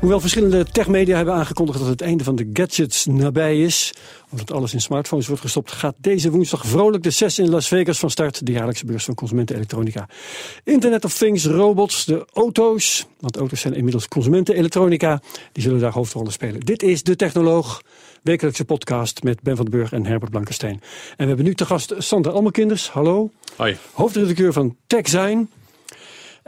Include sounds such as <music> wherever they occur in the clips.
Hoewel verschillende techmedia hebben aangekondigd dat het einde van de gadgets nabij is, omdat alles in smartphones wordt gestopt, gaat deze woensdag vrolijk de 6 in Las Vegas van start, de jaarlijkse beurs van consumentenelektronica. Internet of Things, robots, de auto's, want auto's zijn inmiddels consumentenelektronica, die zullen daar hoofdrollen spelen. Dit is De Technoloog, wekelijkse podcast met Ben van den Burg en Herbert Blankenstein. En we hebben nu te gast Sandra Almekinders, hallo. Hoi. Hoofdredacteur van TechZine.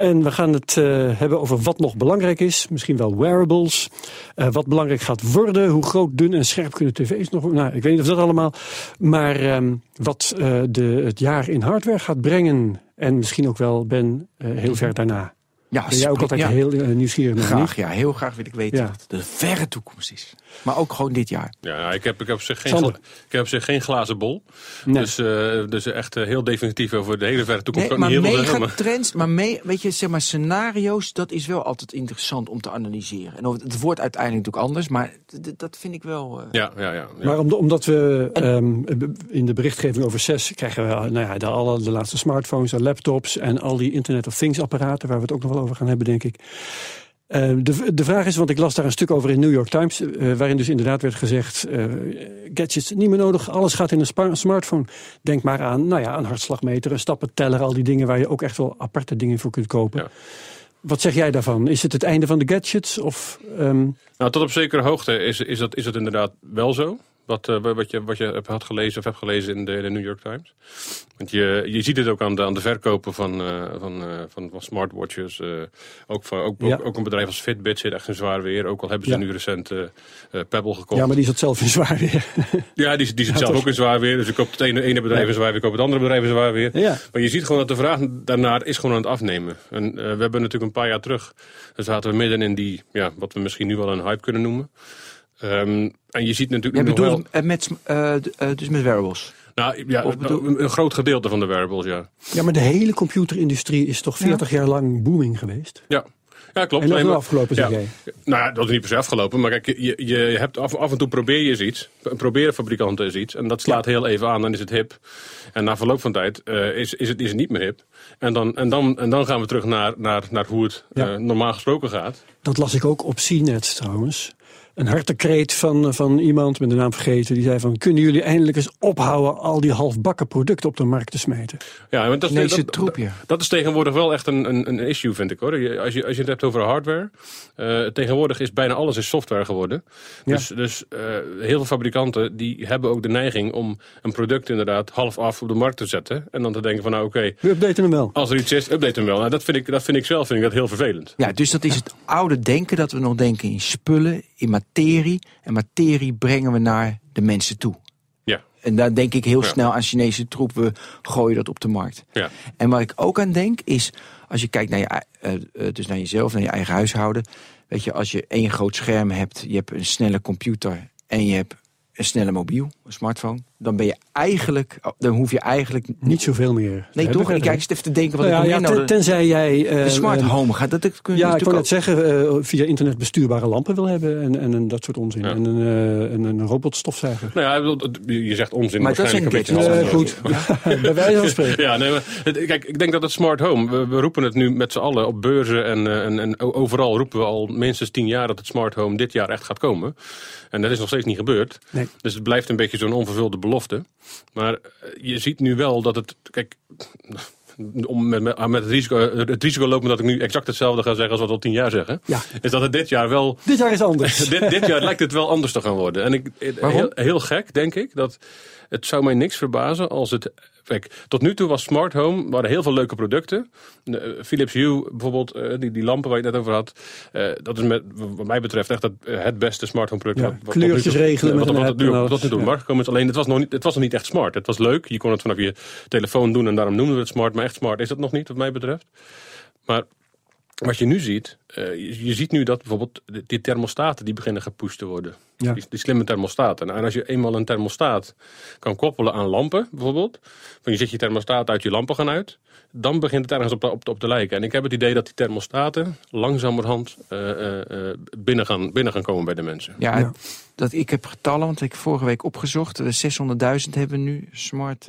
En we gaan het uh, hebben over wat nog belangrijk is. Misschien wel wearables. Uh, wat belangrijk gaat worden. Hoe groot, dun en scherp kunnen tv's nog Nou, ik weet niet of dat allemaal. Maar um, wat uh, de, het jaar in hardware gaat brengen. En misschien ook wel, Ben, heel ver daarna. Ja, ben jij ook altijd ja. heel uh, nieuwsgierig naar? Graag, ja. Heel graag wil ik weten ja. wat de verre toekomst is. Maar ook gewoon dit jaar. Ja, ik heb, ik heb, op, zich geen, ik heb op zich geen glazen bol. Nee. Dus, uh, dus echt uh, heel definitief over de hele verre toekomst. Nee, maar megatrends, maar mee, weet je, zeg maar scenario's, dat is wel altijd interessant om te analyseren. En het wordt uiteindelijk natuurlijk anders, maar dat vind ik wel... Ja, ja, ja, Maar omdat we en, um, in de berichtgeving over CES krijgen we nou ja, de, alle, de laatste smartphones en laptops en al die Internet of Things apparaten, waar we het ook nog wel over gaan hebben, denk ik. Uh, de, de vraag is, want ik las daar een stuk over in New York Times, uh, waarin dus inderdaad werd gezegd, uh, gadgets niet meer nodig, alles gaat in een smartphone. Denk maar aan, nou ja, een hartslagmeter, een stappenteller, al die dingen waar je ook echt wel aparte dingen voor kunt kopen. Ja. Wat zeg jij daarvan? Is het het einde van de gadgets? Of, um... Nou, tot op zekere hoogte is, is, dat, is dat inderdaad wel zo. Wat, uh, wat, je, wat je had gelezen of hebt gelezen in de, in de New York Times. Want je, je ziet het ook aan de, aan de verkopen van, van, uh, van, van smartwatches. ook, van, ook, ja. ook, ook, een bedrijf als Fitbit zit echt in zwaar weer. Ook al hebben ze ja. nu recent Pebble gekocht. Ja, maar die zit zelf in zwaar weer. <laughs> ja, die, die zit zelf ook in zwaar weer. Dus je koopt het ene, ene bedrijf in zwaar weer, koopt het andere bedrijf in zwaar weer. Maar je ziet gewoon dat de vraag daarnaar is gewoon aan het afnemen. En we hebben natuurlijk een paar jaar terug, dus zaten we midden in die, ja, wat we misschien nu wel een hype kunnen noemen. Um, en je ziet natuurlijk ja, nog wel... met, uh, dus met wearables? Nou ja, bedoel... een, groot gedeelte van de wearables, ja. Ja, maar de hele computerindustrie is toch 40 ja. jaar lang booming geweest? Ja. Ja, klopt. En dat is nee, afgelopen, zeg ja. jij? Nou ja, dat is niet per se afgelopen. Maar kijk, je, je hebt af, af en toe probeer je eens iets. Proberen fabrikanten eens iets. En dat slaat ja. heel even aan, dan is het hip. En na verloop van tijd uh, is, is, het, is het niet meer hip. En dan, en dan, en dan gaan we terug naar, naar, naar hoe het ja. uh, normaal gesproken gaat. Dat las ik ook op CNET trouwens een hartekreet van, van iemand met de naam vergeten. Die zei van, kunnen jullie eindelijk eens ophouden al die halfbakken producten op de markt te smijten? Ja, want dat, nee, dat, ja. dat is tegenwoordig wel echt een, een, een issue, vind ik hoor. Als je, als je het hebt over hardware. Uh, tegenwoordig is bijna alles is software geworden. Ja. Dus, dus uh, heel veel fabrikanten die hebben ook de neiging om een product inderdaad half af op de markt te zetten. En dan te denken van nou oké. Okay, We updaten hem wel. Als er iets is, update hem wel. Nou, dat, vind ik, dat vind ik zelf vind ik dat heel vervelend. Ja, dus dat is het oude denken dat we nog denken in spullen, in materie. En materie brengen we naar de mensen toe. Ja. En daar denk ik heel ja. snel aan Chinese troep. We gooien dat op de markt. Ja. En waar ik ook aan denk is, als je kijkt naar, je, uh, dus naar jezelf, naar je eigen huishouden. Weet je, als je één groot scherm hebt, je hebt een snelle computer en je hebt een snelle mobiel, een smartphone, dan ben je eigenlijk, dan hoef je eigenlijk niet zoveel meer. Nee, toch? Ik kijk eens even te denken wat nou ik ja, ja, ten, Tenzij jij uh, de smart home gaat, dat kun je Ja, ik wil net zeggen, uh, via internet bestuurbare lampen wil hebben en, en, en dat soort onzin. Ja. En een, uh, een, een robotstofzuiger. Nou ja, je zegt onzin, maar dat is een beetje uh, goed. <laughs> Bij wijze van <laughs> spreken. Ja, nee, maar, kijk, ik denk dat het smart home, we, we roepen het nu met z'n allen op beurzen en, en, en overal roepen we al minstens tien jaar dat het smart home dit jaar echt gaat komen. En dat is nog steeds niet gebeurd. Nee. Dus het blijft een beetje zo'n onvervulde belofte. Maar je ziet nu wel dat het... Kijk, om met, met, met het, risico, het risico lopen dat ik nu exact hetzelfde ga zeggen als wat we al tien jaar zeggen. Ja. Is dat het dit jaar wel... Dit jaar is anders. <laughs> dit, dit jaar lijkt het wel anders te gaan worden. En ik, heel, heel gek, denk ik, dat het zou mij niks verbazen als het Kijk, tot nu toe was smart home, waren heel veel leuke producten. De, uh, Philips Hue bijvoorbeeld, uh, die, die lampen waar je het net over had. Uh, dat is met, wat mij betreft echt het, het beste smart home product. Ja, wat, kleurtjes wat regelen wat, met wat, wat, wat tot nu toe ja. markt gekomen is. Alleen het was, nog niet, het was nog niet echt smart. Het was leuk, je kon het vanaf je telefoon doen en daarom noemen we het smart. Maar echt smart is het nog niet, wat mij betreft. Maar wat je nu ziet, eh, je, je ziet nu dat bijvoorbeeld die thermostaten die beginnen gepusht te worden. Ja. Die, die slimme thermostaten. En als je eenmaal een thermostaat kan koppelen aan lampen bijvoorbeeld. Van je zet je thermostaat uit, je lampen gaan uit. Dan begint het ergens op, op, op te lijken. En ik heb het idee dat die thermostaten langzamerhand eh, eh, eh, binnen, gaan, binnen gaan komen bij de mensen. Ja, Ja. Dat, ik heb getallen, want ik heb vorige week opgezocht. eh, 600.000 hebben we nu smart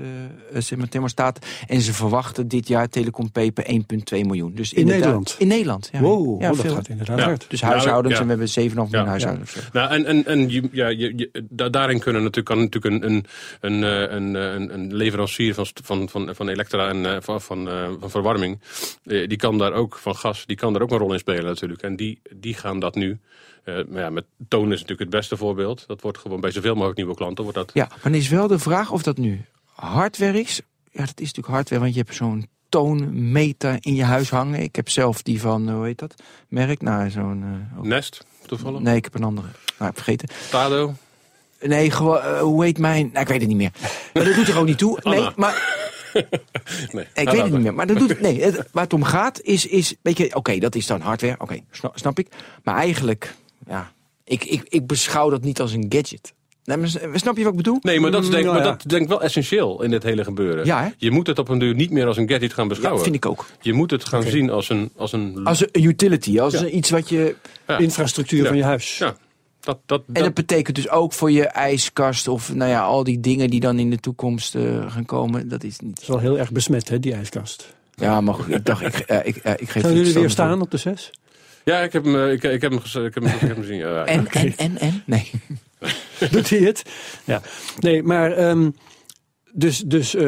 eh, eh, maar, thermostaten. En ze verwachten dit jaar Telecom Paper 1,2 miljoen. Dus In Nederland? In Nederland, ja. Wow, ja, oh, dat veel. gaat inderdaad Ja. hard. Dus huishoudens, ja. en we hebben 7,5 miljoen huishoudens. Nou, en, en, en ja, je, je- da- daarin kunnen natuurlijk, kan natuurlijk een, een, een, eh, een, eh, een, een leverancier van, van, van, van elektra en eh, van, van, eh, van verwarming, eh, die kan daar ook, van gas, die kan daar ook een rol in spelen natuurlijk. En die, die gaan dat nu, eh, maar ja, met toon is natuurlijk het beste voorbeeld. Dat wordt gewoon bij zoveel mogelijk nieuwe klanten, wordt dat... Ja, maar dan is wel de vraag of dat nu hardware is. Ja, dat is natuurlijk hardware, want je hebt zo'n toonmeter in je huis hangen. Ik heb zelf die van, eh, hoe heet dat, merk? Nou, zo'n... eh, oh. Nest, toevallig. Nee, ik heb een andere. Nou, ik heb vergeten. Tado. Nee, gewoon, hoe heet mijn... Nou, ik weet het niet meer. Maar dat doet er ook niet toe. Nee, Anna. maar... <laughs> Nee, Ik weet het niet meer. Maar dat doet, nee, het, waar het om gaat is, is weet je, oké, dat is dan hardware. Oké, snap, snap ik. Maar eigenlijk, ja, ik, ik, ik beschouw dat niet als een gadget. Nee, maar s- snap je wat ik bedoel? Nee, maar dat is denk, Mm, maar nou ja. dat denk ik wel essentieel in dit hele gebeuren. Ja, hè? Je moet het op een duur niet meer als een gadget gaan Ja, beschouwen. vind ik ook. Je moet het gaan zien als een... Als een Als een utility, als Ja. iets wat je... ja. Infrastructuur Ja. van je huis. Ja, dat, dat, En dat, dat betekent dus ook voor je ijskast of nou ja, al die dingen die dan in de toekomst eh, gaan komen. Dat is Het niet... is wel heel erg besmet, hè, die ijskast. Ja, maar goed, ik dacht, ik, eh, ik, eh, ik geef Gaan jullie weer staan op. op de zes? Ja, ik heb hem, eh, ik, ik heb hem, ik heb hem, ik heb hem gezien. Ja. En, en, en, en? Nee. <laughs> Doet hij het? Ja. Nee, maar... ehm, dus dus eh,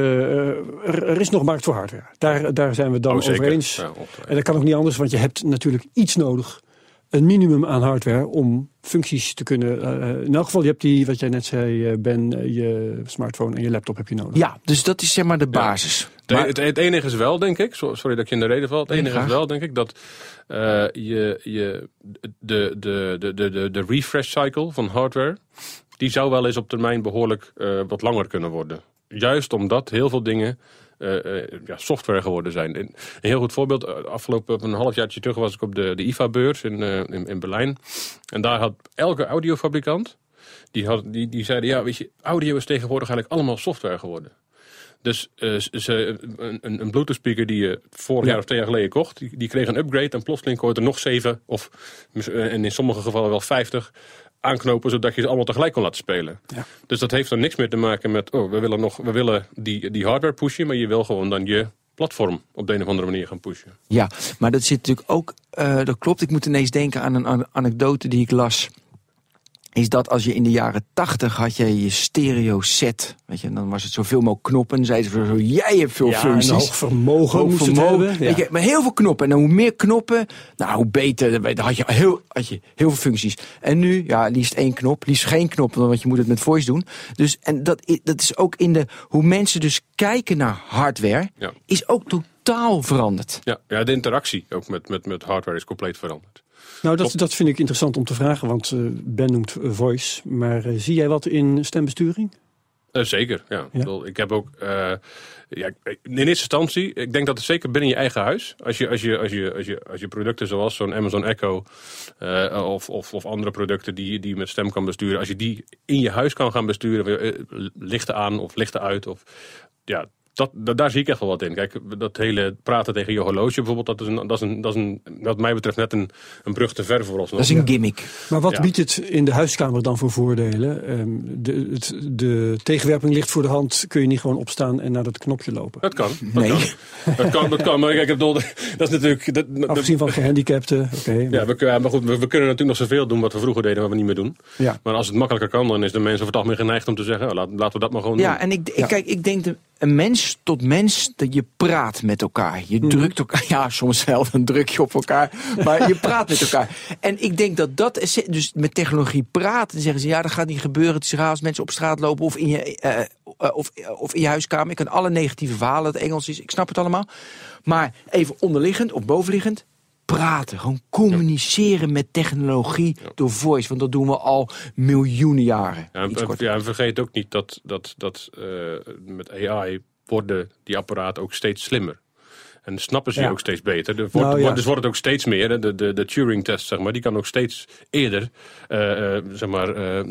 er, er is nog markt voor hardware. Daar, daar zijn we dan Oh, over eens. Ja. En dat kan ook niet anders, want je hebt natuurlijk iets nodig. Een minimum aan hardware om functies te kunnen... eh, in elk geval, je hebt die, wat jij net zei, Ben, je smartphone en je laptop heb je nodig. Ja, dus dat is zeg maar de basis. Het, Maar- het, het enige is wel, denk ik, so- sorry dat ik je in de reden val. Het enige graag. is wel, denk ik, dat je, je de, de, de, de, de, refresh cycle van hardware, die zou wel eens op termijn behoorlijk eh, wat langer kunnen worden. Juist omdat heel veel dingen eh, eh, ja, software geworden zijn. Een, heel goed voorbeeld, eh, afgelopen een halfjaartje terug was ik op de, de IFA-beurs in, eh, in, in Berlijn. En daar had elke audiofabrikant, die, had, die, die zeiden, ja weet je, audio is tegenwoordig eigenlijk allemaal software geworden. Dus eh, ze, een, een, Bluetooth speaker die je vorig Ja. jaar of twee jaar geleden kocht, die, die kreeg een upgrade en plotseling kon je er nog zeven of eh, en in sommige gevallen wel vijftig aanknopen zodat je ze allemaal tegelijk kon laten spelen. Ja. Dus dat heeft er niks meer te maken met, oh, we willen, nog, we willen die, die hardware pushen, maar je wil gewoon dan je platform op de een of andere manier gaan pushen. Ja, maar dat zit natuurlijk ook, eh, dat klopt. Ik moet ineens denken aan een an- anekdote die ik las. Is dat als je in de jaren tachtig had je je stereo set. Weet je, dan was het zoveel mogelijk knoppen. Zeiden ze zo, jij hebt veel Ja, functies. een hoog vermogen Hoog moest het vermogen. hebben. Weet Ja. je, maar heel veel knoppen. En hoe meer knoppen, nou, hoe beter. Dan had je heel, had je heel veel functies. En nu, ja, liefst één knop. Liefst geen knop, want je moet het met voice doen. Dus, en dat, dat is ook in de, hoe mensen dus kijken naar hardware, Ja. is ook totaal veranderd. Ja, ja de interactie ook met, met, met hardware is compleet veranderd. Nou, dat, dat vind ik interessant om te vragen, want eh, Ben noemt eh, voice. Maar eh, zie jij wat in stembesturing? Zeker, ja. Ik, heb ook, ja, in eerste instantie, ik denk dat het zeker binnen je eigen huis, als je, als je, als je, als je, als je producten zoals zo'n Amazon Echo of, of, of andere producten die, die je met stem kan besturen, als je die in je huis kan gaan besturen, lichten aan of lichten uit, of ja. Dat, da- daar zie ik echt wel wat in. Kijk, dat hele praten tegen je horloge bijvoorbeeld, dat is, een, dat is, een, dat is een, wat mij betreft net een, een brug te ver voor ons. Dat is een gimmick. Maar wat Ja. biedt het in de huiskamer dan voor voordelen? Ehm, de, het, de tegenwerping ligt voor de hand. Kun je niet gewoon opstaan en naar dat knopje lopen? Dat kan. Dat Nee. kan. Dat kan, dat kan. Maar kijk, ik bedoel, dat is natuurlijk... Dat, Afgezien van gehandicapten. Oké. Ja, we, kunnen- maar goed, we, we kunnen natuurlijk nog zoveel doen wat we vroeger deden, wat we niet meer doen. Ja. Maar als het makkelijker kan, dan is de mensen over het algemeen geneigd om te zeggen, oh, laat, laten we dat maar gewoon Ja, doen. en ik, ik, Ja. kijk, ik denk een mens tot mens, dat je praat met elkaar. Je drukt elkaar, <laughs> ja, soms wel, dan druk je op elkaar, maar je praat met elkaar. En ik denk dat dat, dus met technologie praten, zeggen ze, ja, dat gaat niet gebeuren. Het is raar als mensen op straat lopen of in je, eh, eh, of, of in je huiskamer. Ik kan alle negatieve verhalen, het Engels is, ik snap het allemaal. Maar even onderliggend of bovenliggend, praten, gewoon communiceren met technologie door voice. Want dat doen we al miljoenen jaren. Ja, en vergeet ook niet dat, dat, dat eh, met AI worden die apparaten ook steeds slimmer. En snappen ze Ja. je ook steeds beter. Er wordt, Nou, ja. Dus wordt het ook steeds meer. De, de, de Turing-test, zeg maar, die kan ook steeds eerder. eh, eh, zeg maar, eh,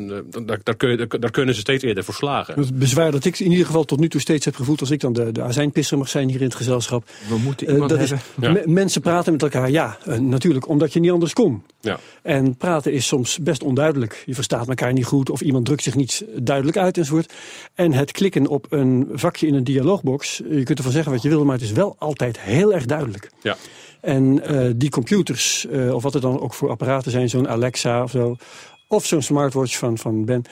daar, daar, kun je- daar kunnen ze steeds eerder voor slagen. Het bezwaar dat ik in ieder geval tot nu toe steeds heb gevoeld... als ik dan de, de azijnpisser mag zijn hier in het gezelschap... We moeten iemand dat is, hebben. Ja. me- mensen praten met elkaar, ja, natuurlijk, omdat je niet anders kon. Ja. En praten is soms best onduidelijk. Je verstaat elkaar niet goed of iemand drukt zich niet duidelijk uit enzovoort. En het klikken op een vakje in een dialoogbox, je kunt ervan zeggen wat je wil, maar het is wel altijd heel erg duidelijk. Ja. En eh, die computers, eh, of wat er dan ook voor apparaten zijn, zo'n Alexa of zo, of zo'n smartwatch van, van Ben,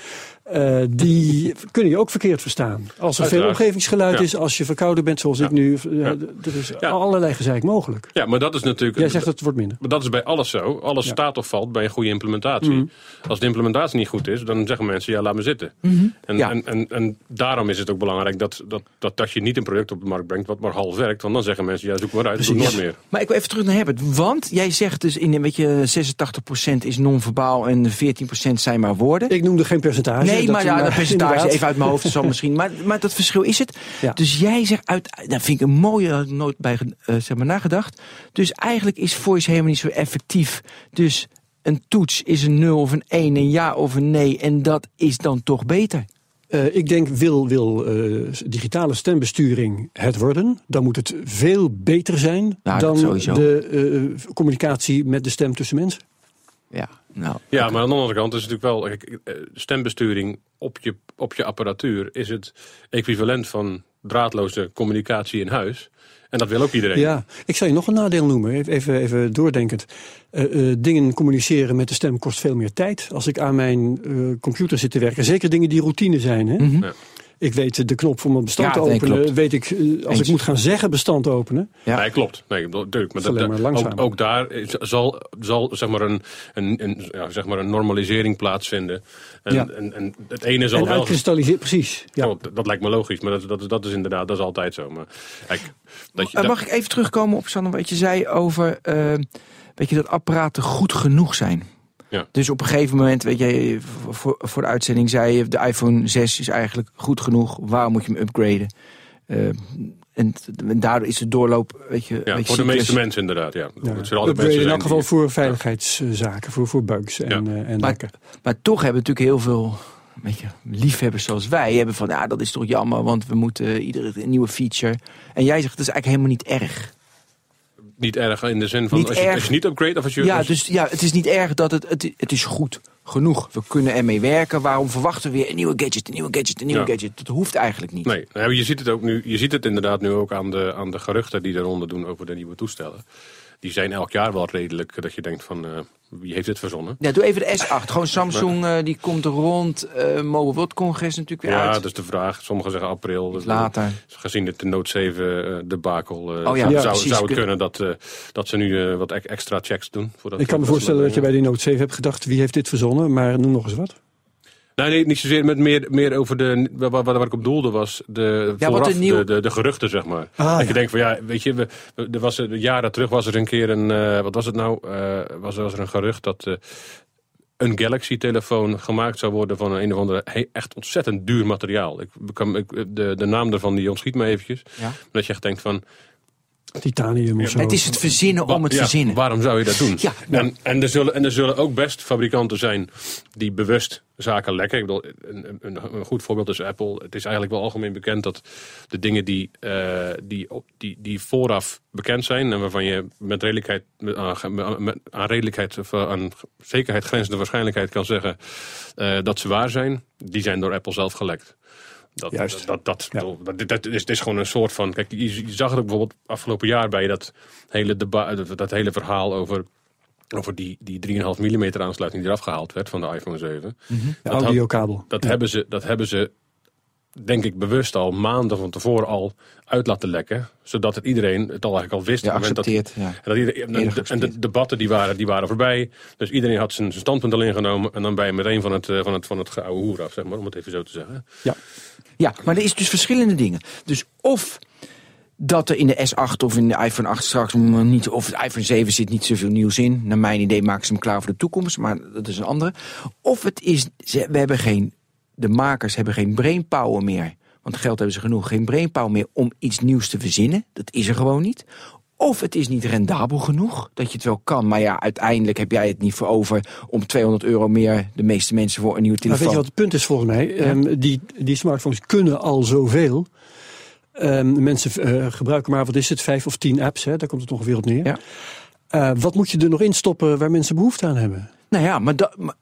eh, die kunnen je ook verkeerd verstaan. Als er veel omgevingsgeluid Ja. is, als je verkouden bent zoals Ja. ik nu, eh, Ja. er is Ja. allerlei gezeik mogelijk. ja, maar dat is natuurlijk. Jij zegt dat het wordt minder. Maar dat is bij alles zo. Alles Ja. staat of valt bij een goede implementatie. Mhm. Als de implementatie niet goed is, dan zeggen mensen, ja, laat me zitten. En, Ja. en, en, en daarom is het ook belangrijk dat, dat, dat, dat je niet een product op de markt brengt wat maar half werkt. Want dan zeggen mensen, ja, zoek maar uit, doe nooit meer. Maar ik wil even terug naar Herbert. Want jij zegt dus in een beetje 86% is non-verbaal en 14% zijn maar woorden. Ik noemde geen percentage. Nee, dat- maar ja, dat percentage inderdaad. even uit mijn hoofd zal misschien. Maar, maar dat verschil is het. Ja. Dus jij zegt uit. Daar vind ik een mooie, daar had ik nooit bij eh, zeg maar, nagedacht. Dus eigenlijk is voice helemaal niet zo effectief. Dus een toets is een 0 of een 1, een ja of een nee. En dat is dan toch beter. Eh, ik denk, wil, wil eh, digitale stembesturing het worden, dan moet het veel beter zijn Nou, dat dan de communicatie met de stem tussen mensen. Ja, nou. Ja, maar aan de andere kant is het natuurlijk wel... Kijk, eh, stembesturing op je, op je apparatuur is het equivalent van draadloze communicatie in huis. En dat wil ook iedereen. Ja, ik zal je nog een nadeel noemen, even, even, doordenkend. Eh, eh, dingen communiceren met de stem kost veel meer tijd. Als ik aan mijn eh, computer zit te werken, zeker dingen die routine zijn. Hè? Mhm. Ja. Ik weet de knop voor mijn bestand Ja, te nee, openen. weet ik, eh, als Eens. ik moet gaan zeggen bestand openen. Ja. Nee, klopt. Nee, ik bedoel, natuurlijk. Maar Dat maar ook, daar is- zal, zal zeg maar een, een, een, ja, zeg maar een normalisering plaatsvinden. En, Ja. en, en het ene zal En wel... uitkristalliseren, precies. Ja. Oh, dat, dat lijkt me logisch, maar dat, dat, dat is inderdaad dat is altijd zo. Maar, kijk, dat je, Eh, dat- Mag ik even terugkomen op Sander, wat je zei over eh, weet je, dat apparaten goed genoeg zijn? Ja. Dus op een gegeven moment, weet je, voor, voor de uitzending zei je, de iPhone 6 is eigenlijk goed genoeg. Waarom moet je hem upgraden? Eh, en, en daardoor is de doorloop, weet je, ja, weet je, voor de cyclus- meeste mensen inderdaad, ja. Ja. Het mensen in elk geval die- voor veiligheidszaken, voor, voor bugs en, Ja. eh, en Maar-. Maar toch hebben natuurlijk heel veel weet je, liefhebbers zoals wij hebben van, ja, dat is toch jammer, want we moeten iedere een nieuwe feature. En jij zegt, dat is eigenlijk helemaal niet erg. Niet erg in de zin van Niet als je, als je niet upgrade of als je... Ja, als- dus ja, het is niet erg dat het, het, het is goed genoeg. We kunnen ermee werken. Waarom verwachten we weer een nieuwe gadget, een nieuwe gadget, een nieuwe Ja. gadget? Dat hoeft eigenlijk niet. Nee, nou, je ziet het ook nu. Je ziet het inderdaad nu ook aan de, aan de geruchten die eronder doen over de nieuwe toestellen. Die zijn elk jaar wel redelijk dat je denkt van eh, wie heeft dit verzonnen? Ja, doe even de S8. Gewoon Samsung, eh, die komt rond. eh Mobile World Congress natuurlijk weer Ja, uit. dat is de vraag. Sommigen zeggen april. Dus, Later. eh, Gezien het de Note 7 eh, debakel eh, Oh ja, zou, ja, zou, precies. zou het kunnen dat, eh, dat ze nu eh, wat e- extra checks doen. Voordat Ik kan me voorstellen dat je bij die Note 7 hebt gedacht, wie heeft dit verzonnen? Maar noem nog eens wat. Nee, nee, niet zozeer met meer, meer over de. Waar, waar, ik op doelde was. De, Ja, vooraf, nieuw- de, de, de geruchten, zeg maar. Ah, dat ja. je denkt van ja, weet je, we, er was, er- jaren terug was er een keer een. eh, wat was het nou? Eh, was, was er een gerucht dat. eh, een Galaxy-telefoon gemaakt zou worden van een, een of andere he- echt ontzettend duur materiaal. Ik, kan- ik, de, de naam daarvan die ontschiet me eventjes. Ja. Dat je echt denkt van, Titanium of zo. Het is het verzinnen om het ja, verzinnen. Waarom zou je dat doen? Ja. En, en, er zullen, en er zullen ook best fabrikanten zijn die bewust zaken lekken. Ik bedoel, een, een, een goed voorbeeld is Apple. Het is eigenlijk wel algemeen bekend dat de dingen die, eh, die, die, die vooraf bekend zijn... en waarvan je met redelijkheid, met, aan redelijkheid of eh, aan zekerheid grenzende waarschijnlijkheid kan zeggen... eh, dat ze waar zijn, die zijn door Apple zelf gelekt. Dat, Juist. Dat, dat, Ja. bedoel, dat, dat is, het is gewoon een soort van. Kijk, je, je zag het ook bijvoorbeeld afgelopen jaar bij dat hele, deba dat, hele verhaal over, over die, die 3,5 mm aansluiting die eraf gehaald werd van de iPhone 7. De dat had- audiokabel. Dat, Ja. hebben ze, dat hebben ze, denk ik, bewust al maanden van tevoren al uit laten lekken. Zodat het iedereen het al eigenlijk al wist. Ja, dat- accepteert. Ja. en, dat iedereen- en, de- en de geaccepteerd. debatten die waren, die waren voorbij. Dus iedereen had zijn, zijn standpunt al ingenomen. En dan ben je meteen van het, eh, van het, van het geouwe hoer af, zeg maar, om het even zo te zeggen. Ja. Ja, maar er is dus verschillende dingen. Dus of dat er in de S8 of in de iPhone 8 straks niet, of de iPhone 7 zit niet zoveel nieuws in. Naar mijn idee maken ze hem klaar voor de toekomst, maar dat is een andere. Of het is, we hebben geen, de makers hebben geen brainpower meer. want geld hebben ze genoeg, geen brainpower meer om iets nieuws te verzinnen. Dat is er gewoon niet. Of het is niet rendabel genoeg, dat je het wel kan. Maar ja, uiteindelijk heb jij het niet voor over om 200 euro meer de meeste mensen voor een nieuwe Maar weet telefoon. je wat het punt is volgens mij? Ehm, die, die smartphones kunnen al zoveel. Ehm, mensen eh, gebruiken maar, wat is het, vijf of tien apps. Hè? Daar komt het ongeveer op neer. Ja. Eh, wat moet je er nog in stoppen waar mensen behoefte aan hebben? Nou ja, maar, dat, maar-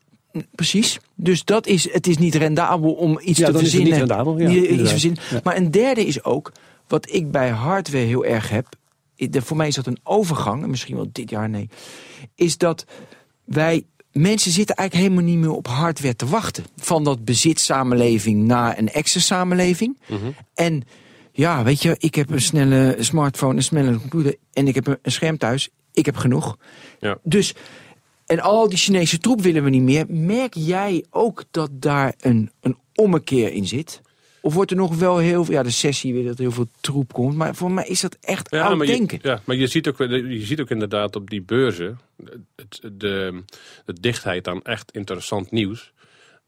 precies. Dus dat is, het is niet rendabel om iets Ja, te dan is verzinnen. niet rendabel, ja, Niet- iets verzinnen. Ja. Maar een derde is ook, wat ik bij hardware heel erg heb. Voor mij is dat een overgang, en misschien wel dit jaar, nee. Is dat wij, mensen zitten eigenlijk helemaal niet meer op hardware te wachten. Van dat bezitsamenleving naar een access samenleving. En ja, weet je, ik heb een snelle smartphone, een snelle computer en ik heb een scherm thuis. Ik heb genoeg. Ja. Dus, en al die Chinese troep willen we niet meer. Merk jij ook dat daar een, een ommekeer in zit? Of wordt er nog wel heel veel, ja, de sessie weer dat heel veel troep komt. Maar voor mij is dat echt oud je, denken. ja, maar je ziet, ook, je ziet ook inderdaad op die beurzen het, de, de dichtheid aan echt interessant nieuws.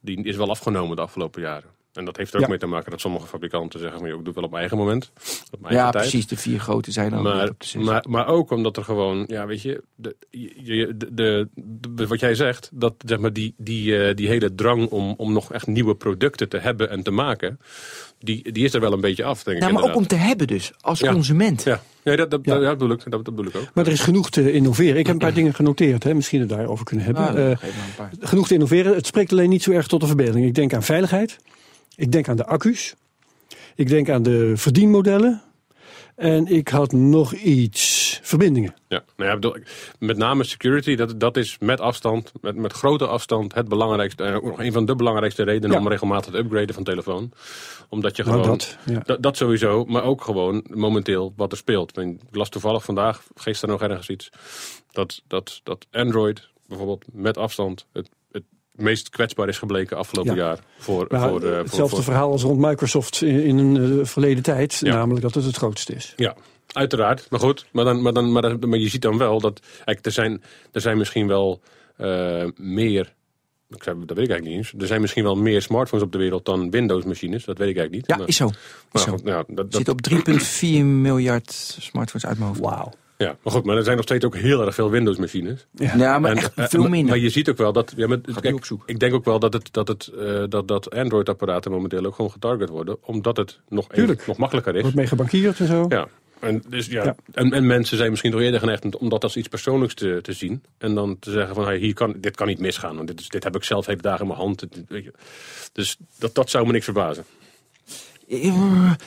Die is wel afgenomen de afgelopen jaren. En dat heeft er ook Ja. mee te maken dat sommige fabrikanten zeggen: maar ik doe het wel op mijn eigen moment. Op mijn Ja, eigen tijd. precies. De vier grote zijn dan Maar, maar, maar ook omdat er gewoon, ja, weet je, de, de, de, de- wat jij zegt, dat zeg maar die, die, eh, die hele drang om, om nog echt nieuwe producten te hebben en te maken, die, die is er wel een beetje af, denk ik. nou, maar ook om te hebben dus, als Ja. consument. Ja, ja, dat, dat, Ja. dat bedoel ik, dat, dat bedoel ik ook. Maar er is genoeg te innoveren. Ik heb een paar dingen genoteerd. Hè? Misschien we daarover kunnen hebben. Nou, Eh, een paar. genoeg te innoveren. Het spreekt alleen niet zo erg tot de verbeelding. Ik denk aan veiligheid. Ik denk aan de accu's. Ik denk aan de verdienmodellen. En ik had nog iets. Verbindingen. Ja, nou ja, bedoel, met name security, dat, dat is met afstand, met, met grote afstand, het belangrijkste, nog een van de belangrijkste redenen Ja. om regelmatig te upgraden van telefoon. Omdat je Nou, gewoon, dat, ja. dat, sowieso, maar ook gewoon momenteel wat er speelt. Ik las toevallig vandaag, gisteren nog ergens iets, dat, dat, dat Android bijvoorbeeld met afstand het meest kwetsbaar is gebleken afgelopen Ja. jaar. Voor, Maar voor, eh, voor, hetzelfde voor- verhaal als rond Microsoft in, in een eh, verleden tijd. Ja. Namelijk dat het het grootste is. Ja, uiteraard. Maar goed, maar, dan, maar, dan, maar, dan- maar je ziet dan wel dat... Er zijn, er zijn misschien wel eh, meer... Ik zei, dat weet ik eigenlijk niet eens. Er zijn misschien wel meer smartphones op de wereld dan Windows-machines. Dat weet ik eigenlijk niet. Ja, Maar- is zo. Is maar zo. goed, nou, dat, dat- Zit op 3,4 miljard smartphones uit mijn hoofd. Wauw. Ja, maar goed, maar er zijn nog steeds ook heel erg veel Windows-machines. Ja. Ja, maar En, echt eh, veel maar- minder. Maar je ziet ook wel dat... Ja, kijk, ik denk ook wel dat, het, dat, het, eh, dat, dat Android-apparaten momenteel ook gewoon getarget worden. Omdat het nog, even- nog makkelijker is. Wordt mee gebankierd en zo. Ja. En, dus, ja, Ja. En, en mensen zijn misschien toch eerder geneigd om dat als iets persoonlijks te, te zien. En dan te zeggen van, hey, hier kan, dit kan niet misgaan. Want dit, is, dit heb ik zelf hele dagen in mijn hand. Dit- weet je. Dus dat, dat zou me niks verbazen.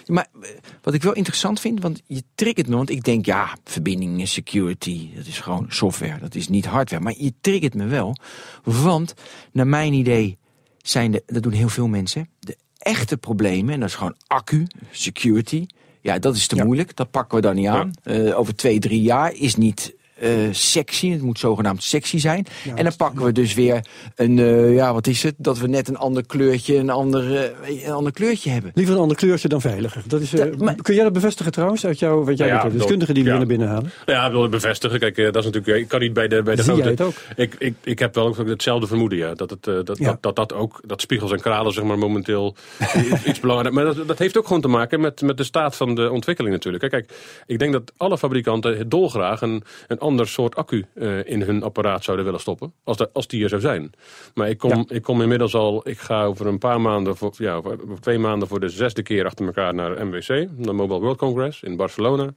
Maar eh, wat ik wel interessant vind, want je triggert me, want ik denk ja, verbindingen, security, dat is gewoon software, dat is niet hardware. Maar je triggert me wel, want naar mijn idee zijn de, dat doen heel veel mensen, de echte problemen, en dat is gewoon accu, security. Ja, dat is te Ja. moeilijk, dat pakken we dan niet Ja. aan. Eh, over twee, drie jaar is niet eh, sexy, het moet zogenaamd sexy zijn. Ja, en dan pakken we dus weer een, eh, ja, wat is het, dat we net een ander kleurtje, een ander, eh, een ander kleurtje hebben. Liever een ander kleurtje dan veiliger. Dat is, eh, maar- kun jij dat bevestigen trouwens uit jou, wat jij Nou ja, de deskundigen die we ja. willen binnenhalen? Ja, ik wil het bevestigen. Kijk, dat is natuurlijk, ik kan niet bij de, bij de Zie grote... jij het ook? Ik, ik, ik heb wel ook hetzelfde vermoeden, ja. Dat, het, dat, Ja. dat, dat, dat ook, dat spiegels en kralen, zeg maar, momenteel iets- iets belangrijk. Maar dat, dat heeft ook gewoon te maken met, met de staat van de ontwikkeling natuurlijk. Kijk, Kijk, ik denk dat alle fabrikanten dolgraag een, een ander soort accu eh, in hun apparaat zouden willen stoppen. Als, als die er zou zijn. Maar ik kom, Ja. ik kom inmiddels al, ik ga over een paar maanden, voor, ja, over twee maanden voor de zesde keer achter elkaar naar MWC, naar Mobile World Congress in Barcelona.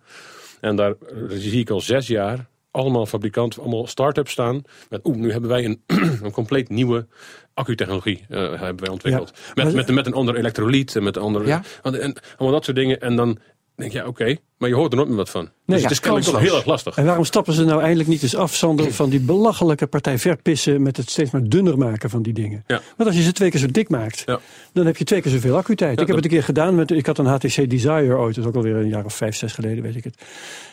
En daar eh, zie ik al zes jaar allemaal fabrikanten, allemaal start-ups staan. Met, oeh, nu hebben wij een, <clears throat> een compleet nieuwe accutechnologie uh, hebben wij ontwikkeld. Ja, met, met, met een ander elektrolyt en met een andere... Ja. En, en allemaal dat soort dingen. En dan denk je, ja, oké, maar je hoort er nooit meer wat van. dus ja, het is kennelijk toch heel erg lastig. En waarom stappen ze nou eindelijk niet eens af, Sander, van die belachelijke partij verpissen met het steeds maar dunner maken van die dingen? Ja. Want als je ze twee keer zo dik maakt, Ja. dan heb je twee keer zoveel accu-tijd. ik heb het een keer gedaan met, ik had een HTC Desire ooit, dat is ook alweer een jaar of vijf, zes geleden, weet ik het.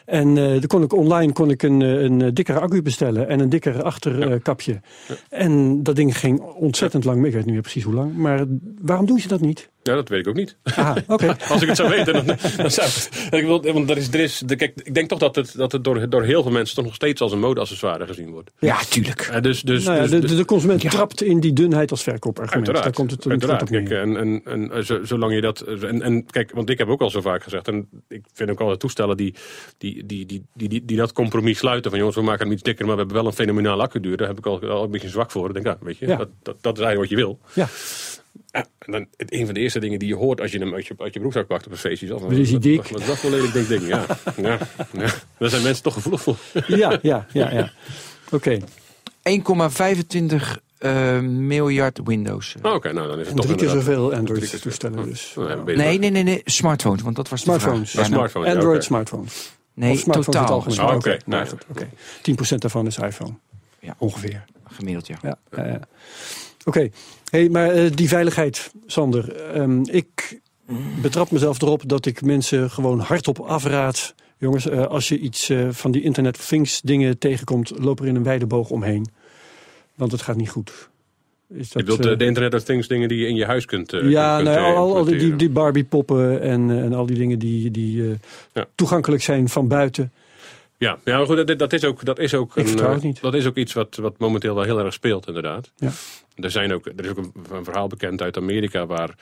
En eh dan kon ik online kon ik een, eh, een eh, dikkere accu bestellen en een dikker achterkapje. En dat ding ging ontzettend lang mee. Ik weet niet meer precies hoe lang. Maar waarom doen ze dat niet? Ja, dat weet ik ook niet. Aha, oké. <laughs> Als ik het zou weten, dan, dan zou ik <laughs> het. Ik wil, want er is, er is, de, kijk, ik denk toch dat het, dat het door, door heel veel mensen toch nog steeds als een modeaccessoire gezien wordt. Ja, tuurlijk. Eh, dus, dus, Nou ja, dus, de, de, de consument trapt in die dunheid als verkoopargument. Uiteraard. Daar komt het, uiteraard. Kijk, en, en, en zo- zolang je dat. En, en kijk, want ik heb ook al zo vaak gezegd. En ik vind ook altijd toestellen die, die, die, die, die, die, die dat compromis sluiten. Van jongens, we maken hem iets dikker, maar we hebben wel een fenomenale accuduur. Daar heb ik al, al een beetje zwak voor. Ik denk, ja, weet je, Ja. Dat, dat, dat is eigenlijk wat je wil. Ja, Ja, en dan, het, een van de eerste dingen die je hoort als je hem uit je, uit je broekzak pakt op een feestje. Is Wat is hij dik? Wat, wat is dat voor een lelijk dik ding? Ja, <laughs> ja, ja. Daar zijn mensen toch gevoelig voor. <laughs> ja, ja, ja. ja. Oké, 1,25 eh, miljard Windows. Oh, Oké, nou dan is het en toch drie keer zoveel drie keer Android-toestellen zoveel. dus. Nou, Nee, wel. nee, nee, nee, smartphones, want dat was de Smartphones. vraag. Ja, nou, smartphone, ja, Android oké. smartphones. nee, smartphones totaal. Ah, Oké, oké. nou, oké. 10% daarvan is iPhone. Ja. Ongeveer. Gemiddeld, ja. Ja, ja, Oké, hey, maar eh, die veiligheid, Sander. ehm, ik betrap mezelf erop dat ik mensen gewoon hardop afraad. Jongens, eh, als je iets eh, van die Internet of Things dingen tegenkomt, loop er in een wijde boog omheen. Want het gaat niet goed. Is Je bedoelt de, Internet of Things dingen die je in je huis kunt eh, ja, kunt, nou, al, al die, die, die Barbie-poppen en, en al die dingen die, die Ja. toegankelijk zijn van buiten. Ja, ja maar goed, dat, dat is ook, dat is ook, Ik een, vertrouw eh, het niet. dat is ook iets wat, wat momenteel wel heel erg speelt, inderdaad. Ja. Er, zijn ook, er is ook een, een verhaal bekend uit Amerika waar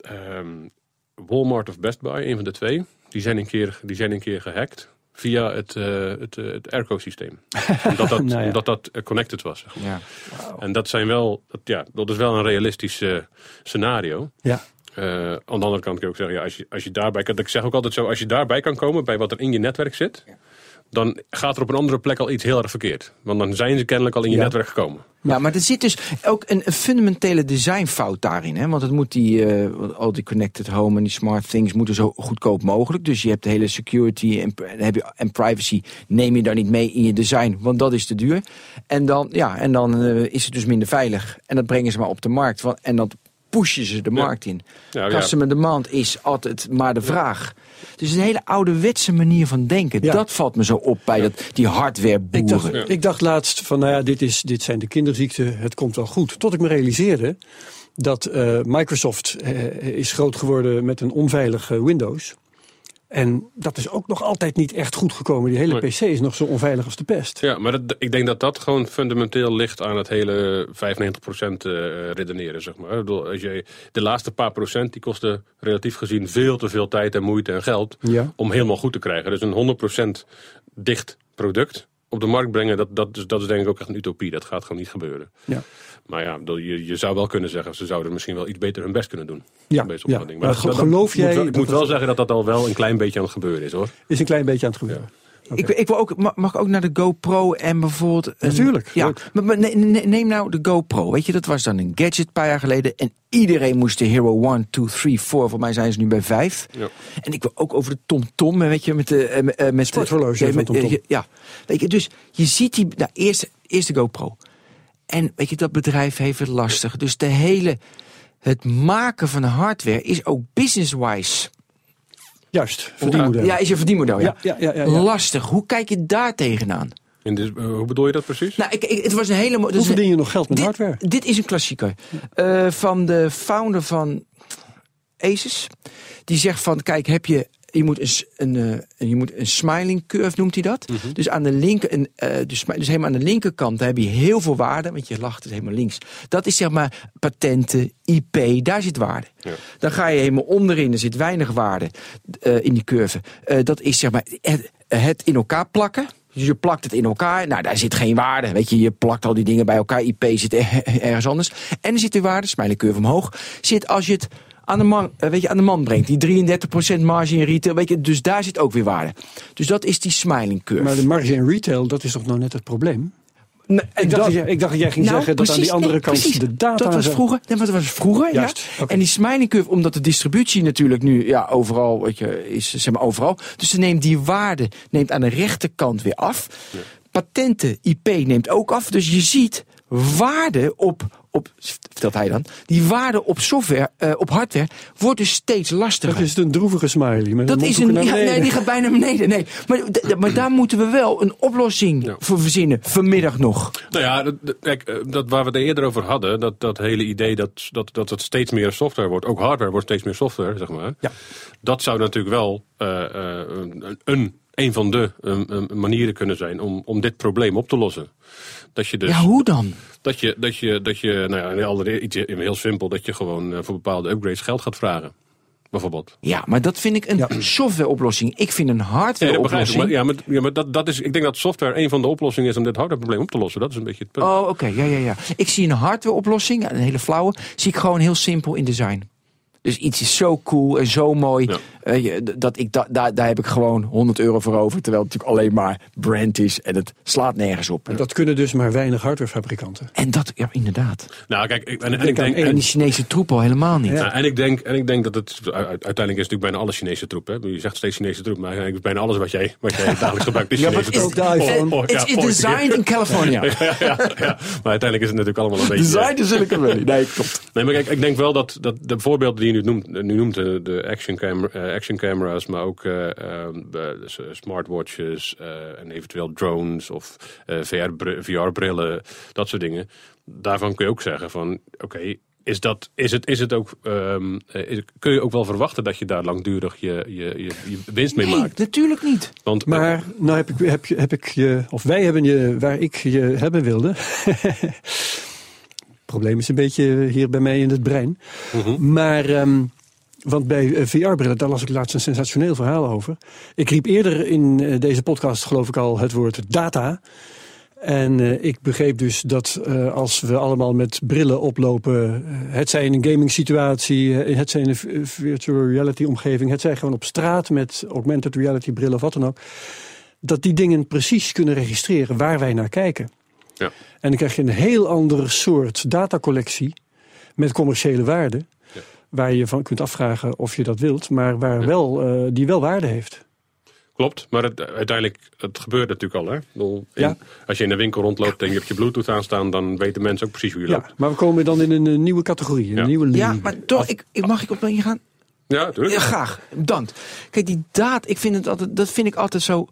ehm, Walmart of Best Buy, een van de twee, die zijn een keer, die zijn een keer gehackt via het, eh, het, eh, het airco-systeem. <laughs> omdat dat, Nou ja. omdat dat connected was. zeg maar. Ja. En dat, zijn wel, dat, ja, dat is wel een realistisch eh, scenario. Ja. Eh, aan de andere kant kan ik ook zeggen, ja, als, je, als je daarbij kan, ik zeg ook altijd zo, als je daarbij kan komen bij wat er in je netwerk zit, dan gaat er op een andere plek al iets heel erg verkeerd. Want dan zijn ze kennelijk al in je Ja. netwerk gekomen. Ja, maar er zit dus ook een, een fundamentele designfout daarin. Hè? Want het moet die, eh, al die connected home en die smart things moeten zo goedkoop mogelijk. Dus je hebt de hele security en, en heb je, en privacy neem je daar niet mee in je design, want dat is te duur. En dan, ja, en dan eh, is het dus minder veilig. En dat brengen ze maar op de markt. Want, en dat pushen ze de markt in. Ja, ja. Customer demand is altijd maar de vraag. Dus een hele ouderwetse manier van denken. Ja. Dat valt me zo op bij dat, die hardware Ik dacht, boeren. ik dacht laatst van, nou ja, dit, is, dit zijn de kinderziekten, het komt wel goed. Tot ik me realiseerde dat eh, Microsoft eh, is groot geworden met een onveilig eh, Windows. En dat is ook nog altijd niet echt goed gekomen. Die hele. PC is nog zo onveilig als de pest. Ja, maar dat, ik denk dat dat gewoon fundamenteel ligt aan het hele 95% eh, redeneren, zeg maar. Als je, de laatste paar procent, die kosten relatief gezien veel te veel tijd en moeite en geld Ja. om helemaal goed te krijgen. Dus een 100% dicht product op de markt brengen, dat, dat, is, dat is denk ik ook echt een utopie. Dat gaat gewoon niet gebeuren. Ja. Maar ja, je, je zou wel kunnen zeggen, ze zouden misschien wel iets beter hun best kunnen doen. Ja, ja. Maar dat- ge- dat- geloof moet jij wel- Ik moet wel zeggen dat dat al wel een klein beetje aan het gebeuren is, hoor. Is een klein beetje aan het gebeuren. Ik, ik wil ook, ma- mag ik ook naar de GoPro en bijvoorbeeld... Een, Natuurlijk, Ja, maar, maar ne- ne- neem nou de GoPro. Weet je, dat was dan een gadget een paar jaar geleden. En iedereen moest de Hero 1, 2, 3, 4. Voor mij zijn ze nu bij 5. Ja. En ik wil ook over de TomTom, weet je, met de... eh, met, eh, met Sporthorloge ja, van TomTom. eh, Ja, weet je, dus je ziet die... Nou, eerst, eerst de GoPro. En weet je, dat bedrijf heeft het lastig. Dus de hele... Het maken van hardware is ook business-wise... Juist, verdienmodel. Ja, is je verdienmodel, ja. Ja, ja, ja, ja, ja. Lastig. Hoe kijk je daar tegenaan? En dus, hoe bedoel je dat precies? Nou, ik, ik- het was een hele... Hoe verdien je nog geld met dit, hardware? Dit is een klassieker. Eh, van de founder van Asus. Die zegt van, kijk, heb je... Je moet een, een, eh, je moet een smiling curve, noemt hij dat. Mhm. Dus, aan de linker, een, eh, dus, dus helemaal aan de linkerkant daar heb je heel veel waarde. Want je lacht het helemaal links. Dat is zeg maar patenten, IP, daar zit waarde. Ja. Dan ga je helemaal onderin, er zit weinig waarde eh, in die curve. Dat is zeg maar het, het in elkaar plakken. Dus je plakt het in elkaar. Nou, daar zit geen waarde. Weet je, je plakt al die dingen bij elkaar. IP zit er- <laughs> ergens anders. En er zit de waarde, smiley curve omhoog. Zit als je het aan de man, eh, weet je, aan de man brengt. Die 33% marge in retail. Weet je, dus daar zit ook weer waarde. Dus dat is die smiling curve. Maar de marge in retail, dat is toch nou net het probleem? Nee, Ik dacht, dat- jij, ik dacht dat jij ging Nou, zeggen dat aan die andere nee, kant precies. de data... Dat was vroeger. Nee, maar dat was vroeger, Juist, ja. En die smiling curve, omdat de distributie natuurlijk nu ja, overal, weet je, is zeg maar overal. Dus ze neemt die waarde neemt aan de rechterkant weer af. Patenten, IP neemt ook af. Dus je ziet waarde op, op vertelt hij dan, die waarde op software, eh, op hardware, wordt dus steeds lastiger. Dat is een droevige smiley. Met Dat is een. Ja, nee, die gaat bijna naar beneden. Nee. Maar, maar daar moeten we wel een oplossing Ja. voor verzinnen. Vanmiddag nog. Nou ja, dat, dat- kijk, eh, dat, waar we het eerder over hadden, dat, dat hele idee dat, dat, dat het steeds meer software wordt, ook hardware wordt steeds meer software, zeg maar. Ja. Dat zou natuurlijk wel eh, eh, een, een een van de um, um, manieren kunnen zijn om, om dit probleem op te lossen. Dat je dus, Ja, hoe dan? Dat je, dat je, dat je nou ja, allereerst iets heel simpel, dat je gewoon uh, voor bepaalde upgrades geld gaat vragen. Bijvoorbeeld. Ja, maar dat vind ik een <clears throat> softwareoplossing. Ik vind een Ja, dat begrijp ik. hardwareoplossing. Maar, ja, maar, ja, maar dat, dat is, ik denk dat software een van de oplossingen is om dit hardwareprobleem op te lossen. Dat is een beetje het punt. Oh, oké. Ja, ja, ja. Ik zie een hardwareoplossing, een hele flauwe, zie ik gewoon heel simpel in design. Dus iets is zo cool en zo mooi. Ja. Dat ik da, daar daar heb ik gewoon 100 euro voor over. Terwijl het natuurlijk alleen maar brand is en het slaat nergens op. En dat kunnen dus maar weinig hardwarefabrikanten. En dat, ja, inderdaad. Nou, kijk, ik, en, ik denk, En en, die Chinese troep al helemaal niet. nou, en ik denk, en ik denk dat het uiteindelijk is het natuurlijk bijna alle Cnese troep. Hè? Je zegt steeds Chinese troep, maar eigenlijk is bijna alles wat jij, wat jij <laughs> dagelijks gebruikt is Ja, maar Chinese het troep. is, Ook de iPhone. Oh, oh, ja, it's oh, designed in California. <laughs> ja, ja, ja. Maar uiteindelijk is het natuurlijk allemaal een beetje... Designed in Silicon Valley. Nee, klopt. Nee, maar kijk, ik denk wel dat, dat de voorbeelden die je nu noemt, nu noemt de, de action, camera, action camera's, maar ook eh, eh, de s- smartwatches eh, en eventueel drones of eh, VR-br- VR-brillen, dat soort dingen. Daarvan kun je ook zeggen van, oké, is, dat, is, het, is het ook, ehm, eh, is- kun je ook wel verwachten dat je daar langdurig je, je, je, je winst mee Nee, maakt? natuurlijk niet. Want, eh, Maar nou heb ik, heb, je, heb ik je, of wij hebben je waar ik je hebben wilde. <laughs> Het probleem is een beetje hier bij mij in het brein. Mhm. Maar, ehm, want bij eh, VR-brillen, daar las ik laatst een sensationeel verhaal over. Ik riep eerder in eh, deze podcast, geloof ik al, het woord data. En eh, ik begreep dus dat als we allemaal met brillen oplopen, het zij in een gaming situatie, het zij in een virtual reality omgeving, het zij gewoon op straat met augmented reality brillen of wat dan ook, dat die dingen precies kunnen registreren waar wij naar kijken. Ja. En dan krijg je een heel ander soort datacollectie met commerciële waarde. Waar je van kunt afvragen of je dat wilt, maar waar wel, eh, die wel waarde heeft. Klopt, maar het, uiteindelijk, het gebeurt natuurlijk al. Hè? Ik bedoel, in- Ja. Als je in de winkel rondloopt en je hebt je bluetooth aanstaan, dan weten mensen ook precies hoe je Ja, loopt. maar we komen dan in een, nieuwe categorie, een Ja. nieuwe linie. Ja, maar toch, ik, ik, mag ik op ingaan? Ja, natuurlijk. Ja, graag. Bedankt. Kijk, die data, ik vind het altijd, dat vind ik altijd zo.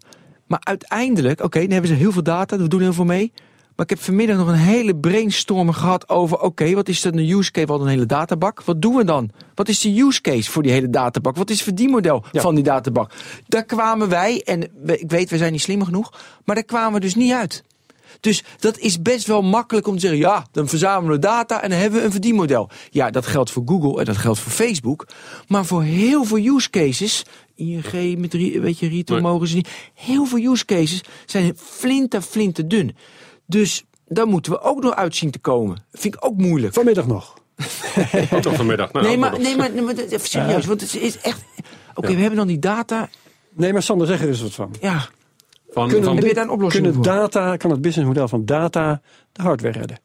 Maar uiteindelijk, oké, dan hebben ze heel veel data, we doen heel veel mee. Maar ik heb vanmiddag nog een hele brainstorm gehad over, oké, wat is dan de use case? We hadden een hele databak. Wat doen we dan? Wat is de use case voor die hele databak? Wat is het verdienmodel Ja. van die databak? Daar kwamen wij, en we- ik weet, we zijn niet slim genoeg, maar daar kwamen we dus niet uit. Dus dat is best wel makkelijk om te zeggen, ja, dan verzamelen we data en dan hebben we een verdienmodel. Ja, dat geldt voor Google en dat geldt voor Facebook. Maar voor heel veel use cases, ING met weet je, retail mogen ze niet. Heel veel use cases zijn flinter, flinter dun. Dus daar moeten we ook nog uit zien te komen. Vind ik ook moeilijk. Vanmiddag nog. <laughs> Ook nog vanmiddag. Nou, Nee, ook maar, nee, maar, nee, maar even serieus, want het is echt... Oké, we hebben dan die data. Nee, maar Sander, zeg er eens wat van. Ja, Van, Kunnen van, Heb je daar een oplossing kunnen voor? data, kan het businessmodel van data de hardware redden?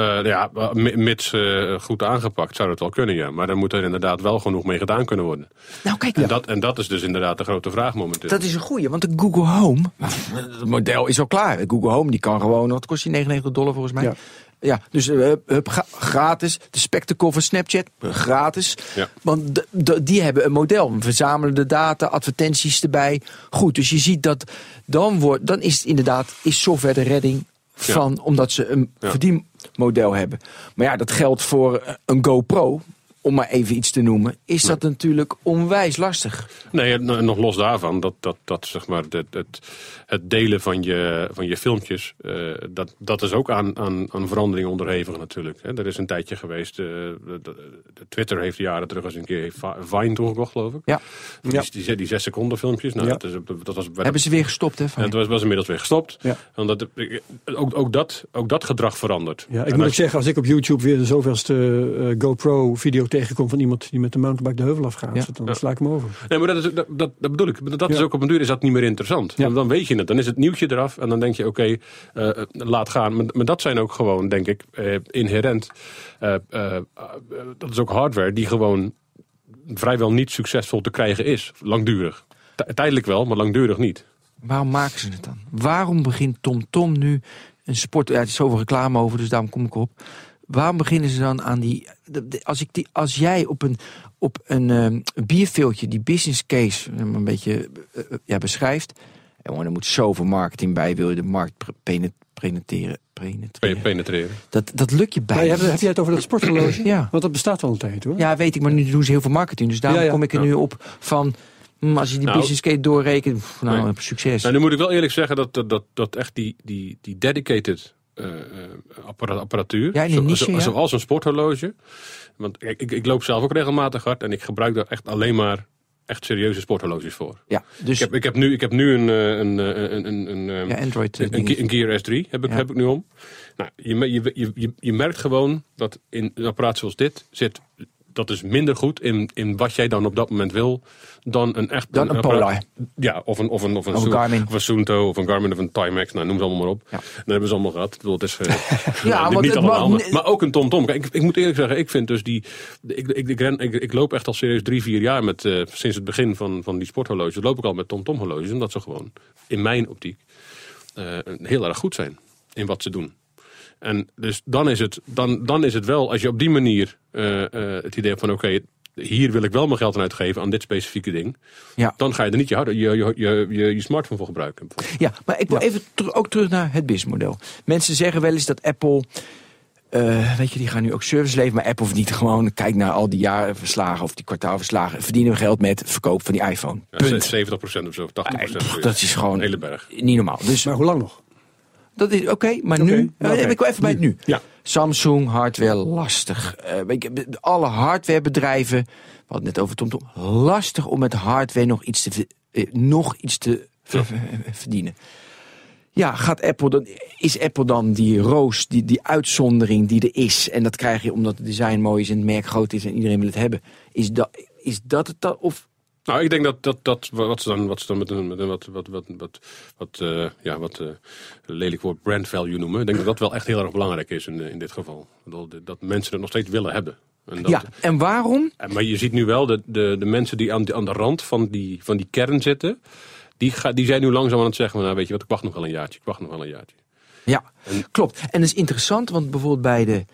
Eh, ja, mi- mits eh, goed aangepakt zou dat wel kunnen, ja. Maar dan moet er inderdaad wel genoeg mee gedaan kunnen worden. nou kijk, En, dat, en dat is dus inderdaad de grote vraag momenteel. Dat is een goeie, want de Google Home, het model is al klaar. De Google Home die kan gewoon, wat kost die 99 dollar volgens mij? Ja. Ja, dus eh, ga- gratis. De Spectacle van Snapchat, eh, gratis. Ja. Want die hebben een model. We verzamelen de data, advertenties erbij. Goed, dus je ziet dat dan, wordt, dan is het inderdaad is software de redding van, omdat ze een verdienmodel hebben. Maar ja, dat geldt voor een GoPro, om maar even iets te noemen. Is dat natuurlijk onwijs lastig. Nee, nog los daarvan, dat, dat, dat zeg maar het, het, het delen van je, van je filmpjes, eh, dat, dat is ook aan, aan, aan verandering onderhevig natuurlijk. Hè. Er is een tijdje geweest, eh, de, de- de Twitter heeft jaren terug eens een keer Vi- Vine toegekocht, geloof ik. Ja. Die, Ja. die, die zes seconden filmpjes, nou, Ja. dat, is, dat was... Hebben ze weer gestopt, hè? het was, was inmiddels weer gestopt. Ja. Omdat de- ook, ook, dat, ook dat gedrag verandert. Ja, ik En moet ook zeggen, als ik op YouTube weer de zoveelste eh, GoPro-video tegenkom van iemand die met de mountainbike de heuvel afgaat, Ja. dan Ja. sla ik hem over. Nee, maar dat, is, dat, dat, dat bedoel ik. Dat is ook op een duur is dat niet meer interessant. Ja. Want Dan weet je het. Dan is het nieuwtje eraf. En dan denk je, oké, eh, laat gaan. Maar, maar dat zijn ook gewoon, denk ik, eh, inherent. eh, eh, eh, dat is ook hardware die gewoon vrijwel niet succesvol te krijgen is. Langdurig. Tijdelijk wel, maar langdurig niet. Waarom maken ze het dan? Waarom begint TomTom Tom nu een sport... Ja, er is zoveel reclame over, dus daarom kom ik op. Waarom beginnen ze dan aan die... Als, ik die, als jij op een, op een ehm, bierveeltje die business case eh, een beetje eh, eh, ja, beschrijft... Jongen, er moet zoveel marketing bij, wil je de markt penetreren. penetreren. Penetreren. Dat, dat lukt je Maar bij. heb, heb jij het over dat sporthorloge? <clears throat> Ja. Want dat bestaat al een tijd hoor. Ja, weet ik, maar nu doen ze heel veel marketing. Dus daarom Ja, ja. kom ik er Ja. nu op van... Hm, als je die Nou- business case doorrekent, nou, Nee. succes. Nou, nu moet ik wel eerlijk zeggen dat, dat, dat, dat echt die, die, die dedicated eh, eh, apparatuur, Ja, een niche, ja. zoals een sporthorloge. Want ik, ik, ik loop zelf ook regelmatig hard en ik gebruik daar echt alleen maar echt serieuze sporthorloges voor. ja, dus Ik heb, ik heb nu, ik heb nu een, eh, een, een, een, een, ja, Android eh, een, een Gear S3 heb ik, Ja. heb ik nu om. Nou, je, je, je, je merkt gewoon dat in een apparaat zoals dit zit. Dat is minder goed in, in wat jij dan op dat moment wil dan een echt. Dan een Polar. Ja, of een, of een, of een, Of een Su- Garmin. Of een Suunto, of een Garmin, of een Timex. Nou, noem ze allemaal maar op. Ja. Dat hebben ze allemaal gehad. Het is, eh, <laughs> Ja, nou, want niet het allemaal, maar, maar ook een TomTom. Kijk, ik, ik moet eerlijk zeggen, ik vind dus die... Ik, ik, ik, ren, ik, ik loop echt al serieus drie, vier jaar met... eh, sinds het begin van, van die sporthorloges loop ik al met TomTom horloges. Omdat ze gewoon, in mijn optiek, eh, heel erg goed zijn in wat ze doen. En dus dan is het, dan, dan is het wel, als je op die manier eh, eh, het idee hebt van... oké, hier wil ik wel mijn geld aan uitgeven aan dit specifieke ding... Ja. dan ga je er niet je, je, je, je, je, je smartphone voor gebruiken. Ja, maar ik wil even ter- ook terug naar het businessmodel. Mensen zeggen wel eens dat Apple, eh, weet je, die gaan nu ook service leveren, maar Apple verdient gewoon, kijk naar al die jaarverslagen of die kwartaalverslagen, verdienen we geld met verkoop van die iPhone. Ja, Punt. 70% of zo, 80%. Eh, zoiets. dat is gewoon Een hele berg. niet normaal. Dus Maar hoe lang nog? Dat is oké, maar nu, nou, eh, oké. ik wil even bij het nu. Ja. Samsung, hardware, lastig. Eh, alle hardwarebedrijven, we hadden net over TomTom, lastig om met hardware nog iets te, eh, nog iets te ver- ver- verdienen. Ja, gaat Apple dan, is Apple dan die roos, die, die uitzondering die er is, en dat krijg je omdat het design mooi is en het merk groot is en iedereen wil het hebben, is dat, is dat het dan? Of Nou, ik denk dat, dat, dat wat ze dan, wat ze dan met een, met een wat, wat, wat, wat, wat, eh, ja, wat eh, lelijk woord brand value noemen. Ik denk dat dat wel echt heel erg belangrijk is in, in dit geval. Dat, dat mensen het nog steeds willen hebben. En dat, ja, en waarom? En, Maar je ziet nu wel de, de, de mensen die aan, de- aan de rand van die, van die kern zitten. Die, ga, die zijn nu langzaam aan het zeggen: nou, Weet je wat, ik wacht nog wel een jaartje. Ik wacht nog wel een jaartje. Ja, En- klopt. En dat is interessant, want bijvoorbeeld bij de.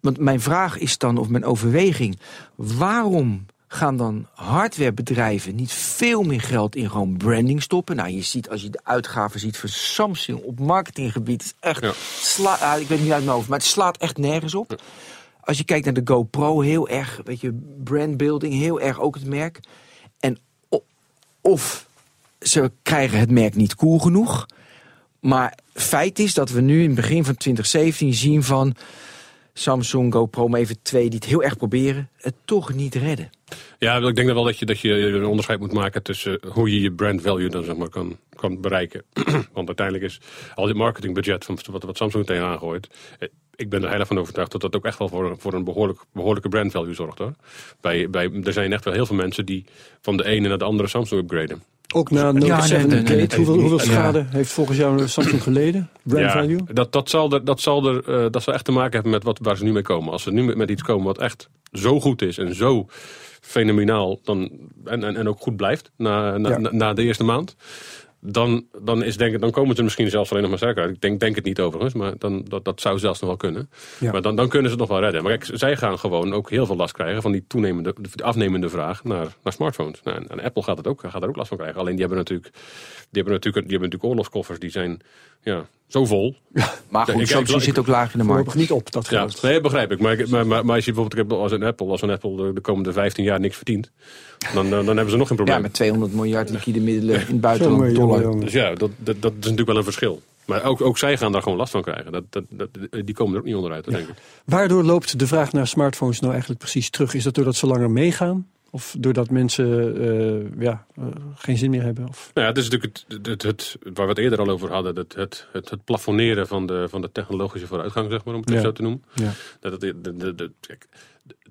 Want mijn vraag is dan, of mijn overweging. Waarom gaan dan hardwarebedrijven niet veel meer geld in gewoon branding stoppen? Nou, je ziet als je de uitgaven ziet voor Samsung op marketinggebied. is echt. Ja. Sla, ah, ik weet niet uit mijn hoofd, maar het slaat echt nergens op. Als je kijkt naar de GoPro, heel erg, weet je, brandbuilding, heel erg ook het merk. En of ze krijgen het merk niet cool genoeg. Maar feit is dat we nu in het begin van 2017 zien van Samsung GoPro Mavic 2 die het heel erg proberen, het toch niet redden. Ja, ik denk wel dat je, dat je een onderscheid moet maken tussen hoe je je brand value dan zeg maar kan, kan bereiken. <clears throat> Want uiteindelijk is al dit marketingbudget van wat, wat Samsung tegenaan gooit. eh, Ik ben er heel erg van overtuigd dat dat ook echt wel voor, voor een behoorlijk, behoorlijke brand value zorgt hoor. Bij, bij, er zijn echt wel heel veel mensen die van de ene naar de andere Samsung upgraden. Ook na Note Ja, nee, 7 nee, nee, Gate, hoeveel, nee, hoeveel ja. schade heeft volgens jou Samsung geleden? Brand value? Dat, dat, zal er, dat, zal er, eh, dat zal echt te maken hebben met wat, waar ze nu mee komen. Als ze nu met, met iets komen wat echt zo goed is en zo fenomenaal dan, en, en, en ook goed blijft na, na, Ja. na, na de eerste maand. Dan, dan, is denk, ik- dan komen ze misschien zelfs alleen nog maar sterker uit. Ik denk, denk het niet overigens, maar dan, dat, dat zou zelfs nog wel kunnen. Ja. Maar dan, dan kunnen ze het nog wel redden. Maar kijk, zij gaan gewoon ook heel veel last krijgen van die toenemende, de afnemende vraag naar, naar smartphones. Nou, en, en Apple gaat, het ook, gaat daar ook last van krijgen. Alleen die hebben natuurlijk, die hebben natuurlijk, die hebben natuurlijk oorlogskoffers die zijn ja, zo vol. Maar goed, Samsung ik- zit ook laag in de markt. niet op dat Ja, geld. nee, begrijp ik. Maar, maar, maar, maar als je bijvoorbeeld ik heb als een Apple, als een Apple de, de komende 15 jaar niks verdient, dan, dan, dan hebben ze nog geen probleem. Ja, met 200 miljard liquide middelen in het buitenland, jongen, dollar. jongen. Dus ja, dat, dat, dat is natuurlijk wel een verschil. Maar ook, ook zij gaan daar gewoon last van krijgen. Dat, dat, dat, die komen er ook niet onderuit, denk ik. Waardoor loopt de vraag naar smartphones nou eigenlijk precies terug? Is dat doordat ze langer meegaan? Of doordat mensen eh, ja, eh, geen zin meer hebben? Of... Nou ja, het is natuurlijk het, het, het, waar we het eerder al over hadden. Het, het, het, het plafonneren van de, van de technologische vooruitgang, zeg maar, om het Ja. zo te noemen. Ja. Dat het, de, de, de, kijk,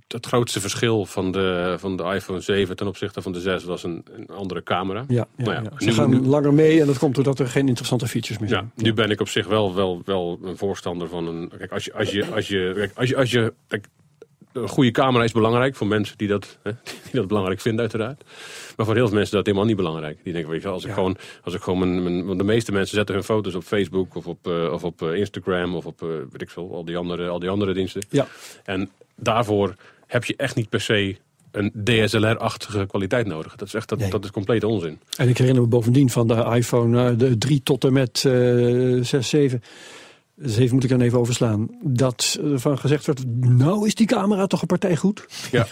het grootste verschil van de, van de iPhone 7 ten opzichte van de 6 was een, een andere camera. Ja, ja, Nou ja, ja. Ze nu- gaan nu- langer mee en dat komt doordat er geen interessante features meer Ja, zijn. nu ben ik op zich wel, wel, wel een voorstander van een. Kijk, als je, als je, als je, kijk, als je, als je kijk, een goede camera is belangrijk voor mensen die dat, hè, <laughs> die dat belangrijk vinden, uiteraard. Maar voor heel veel mensen is dat helemaal niet belangrijk. Die denken, weet je, als ik Ja. gewoon, als ik gewoon mijn, mijn, want de meeste mensen zetten hun foto's op Facebook of op, eh, of op eh, Instagram of op, eh, weet ik veel, al die andere, al die andere diensten. Ja. En daarvoor heb je echt niet per se een DSLR-achtige kwaliteit nodig. Dat is echt, dat, Nee. dat is complete onzin. En ik herinner me bovendien van de iPhone de 3 tot en met eh 6, 7. 7 moet ik dan even overslaan. Dat ervan gezegd werd, nou is die camera toch een partij goed? Ja.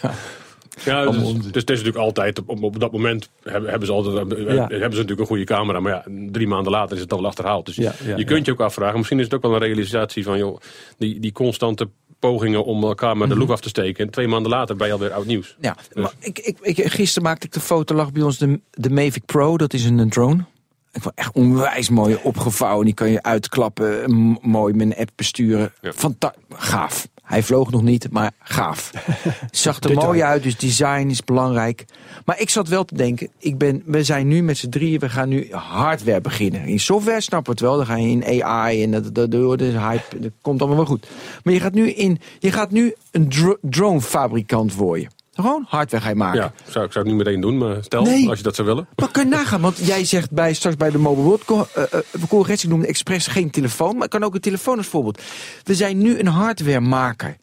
Ja, dus, dus het is natuurlijk altijd, op, op dat moment hebben, hebben, ze altijd, Ja. hebben ze natuurlijk een goede camera. Maar ja, drie maanden later is het dan wel achterhaald. Dus Ja, ja, je kunt je ook afvragen, misschien is het ook wel een realisatie van, joh, die, die constante pogingen om elkaar met de loef af te steken. En twee maanden later ben je alweer oud nieuws. Ja, maar ik, ik, ik, gisteren maakte ik de foto, lag bij ons de, de Mavic Pro, dat is een drone. Ik vond echt onwijs mooi opgevouwen. Die kan je uitklappen, mooi met een app besturen. Ja. Fanta gaaf. Hij vloog nog niet, maar gaaf. <laughs> Zag er mooi uit, dus design is belangrijk. Maar ik zat wel te denken, ik ben, we zijn nu met z'n drieën, we gaan nu hardware beginnen. In software snappen we het wel, dan ga je in AI en dat, dat, dat, dat, hype, dat komt allemaal wel goed. Maar je gaat nu, in, je gaat nu een dro- dronefabrikant worden. Gewoon hardware ga je maken. Ja, zou, ik zou het niet meteen doen, maar stel, Nee. als je dat zou willen. Maar kun je nagaan, want jij zegt bij, straks bij de Mobile World Co- eh, eh, Congress, ik noemde expres geen telefoon, maar ik kan ook een telefoon als voorbeeld. We zijn nu een hardwaremaker.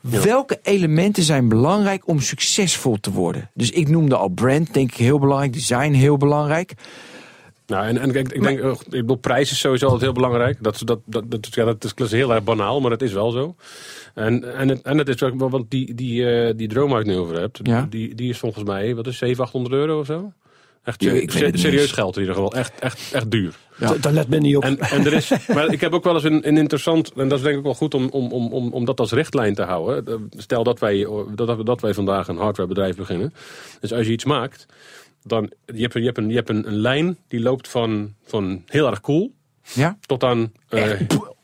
Welke elementen zijn belangrijk om succesvol te worden? Dus ik noemde al brand, denk ik heel belangrijk, design heel belangrijk. Nou, en, en ik, ik denk, eh, ik bedoel, prijs is sowieso altijd heel belangrijk. Dat, dat, dat, dat, ja, dat is heel erg banaal, maar dat is wel zo. En, en, het, en het is ook, wel- want die, die, eh, die droom waar het nu over hebt, Ja. die, die is volgens mij, wat is 700, 800 euro of zo? Echt Ja, ik niet serieus geld in ieder geval. Echt, echt, echt duur. Ja. Daar let men niet op. En, en er is, <laughs> maar ik heb ook wel eens een, een interessant, en dat is denk ik wel goed om, om, om, om, om dat als richtlijn te houden. Eh, Stel dat wij, dat, dat wij vandaag een hardwarebedrijf beginnen. Dus als je iets maakt, dan je hebt, een- je hebt, een, je hebt een, een lijn die loopt van, van heel erg cool Ja? tot aan eh,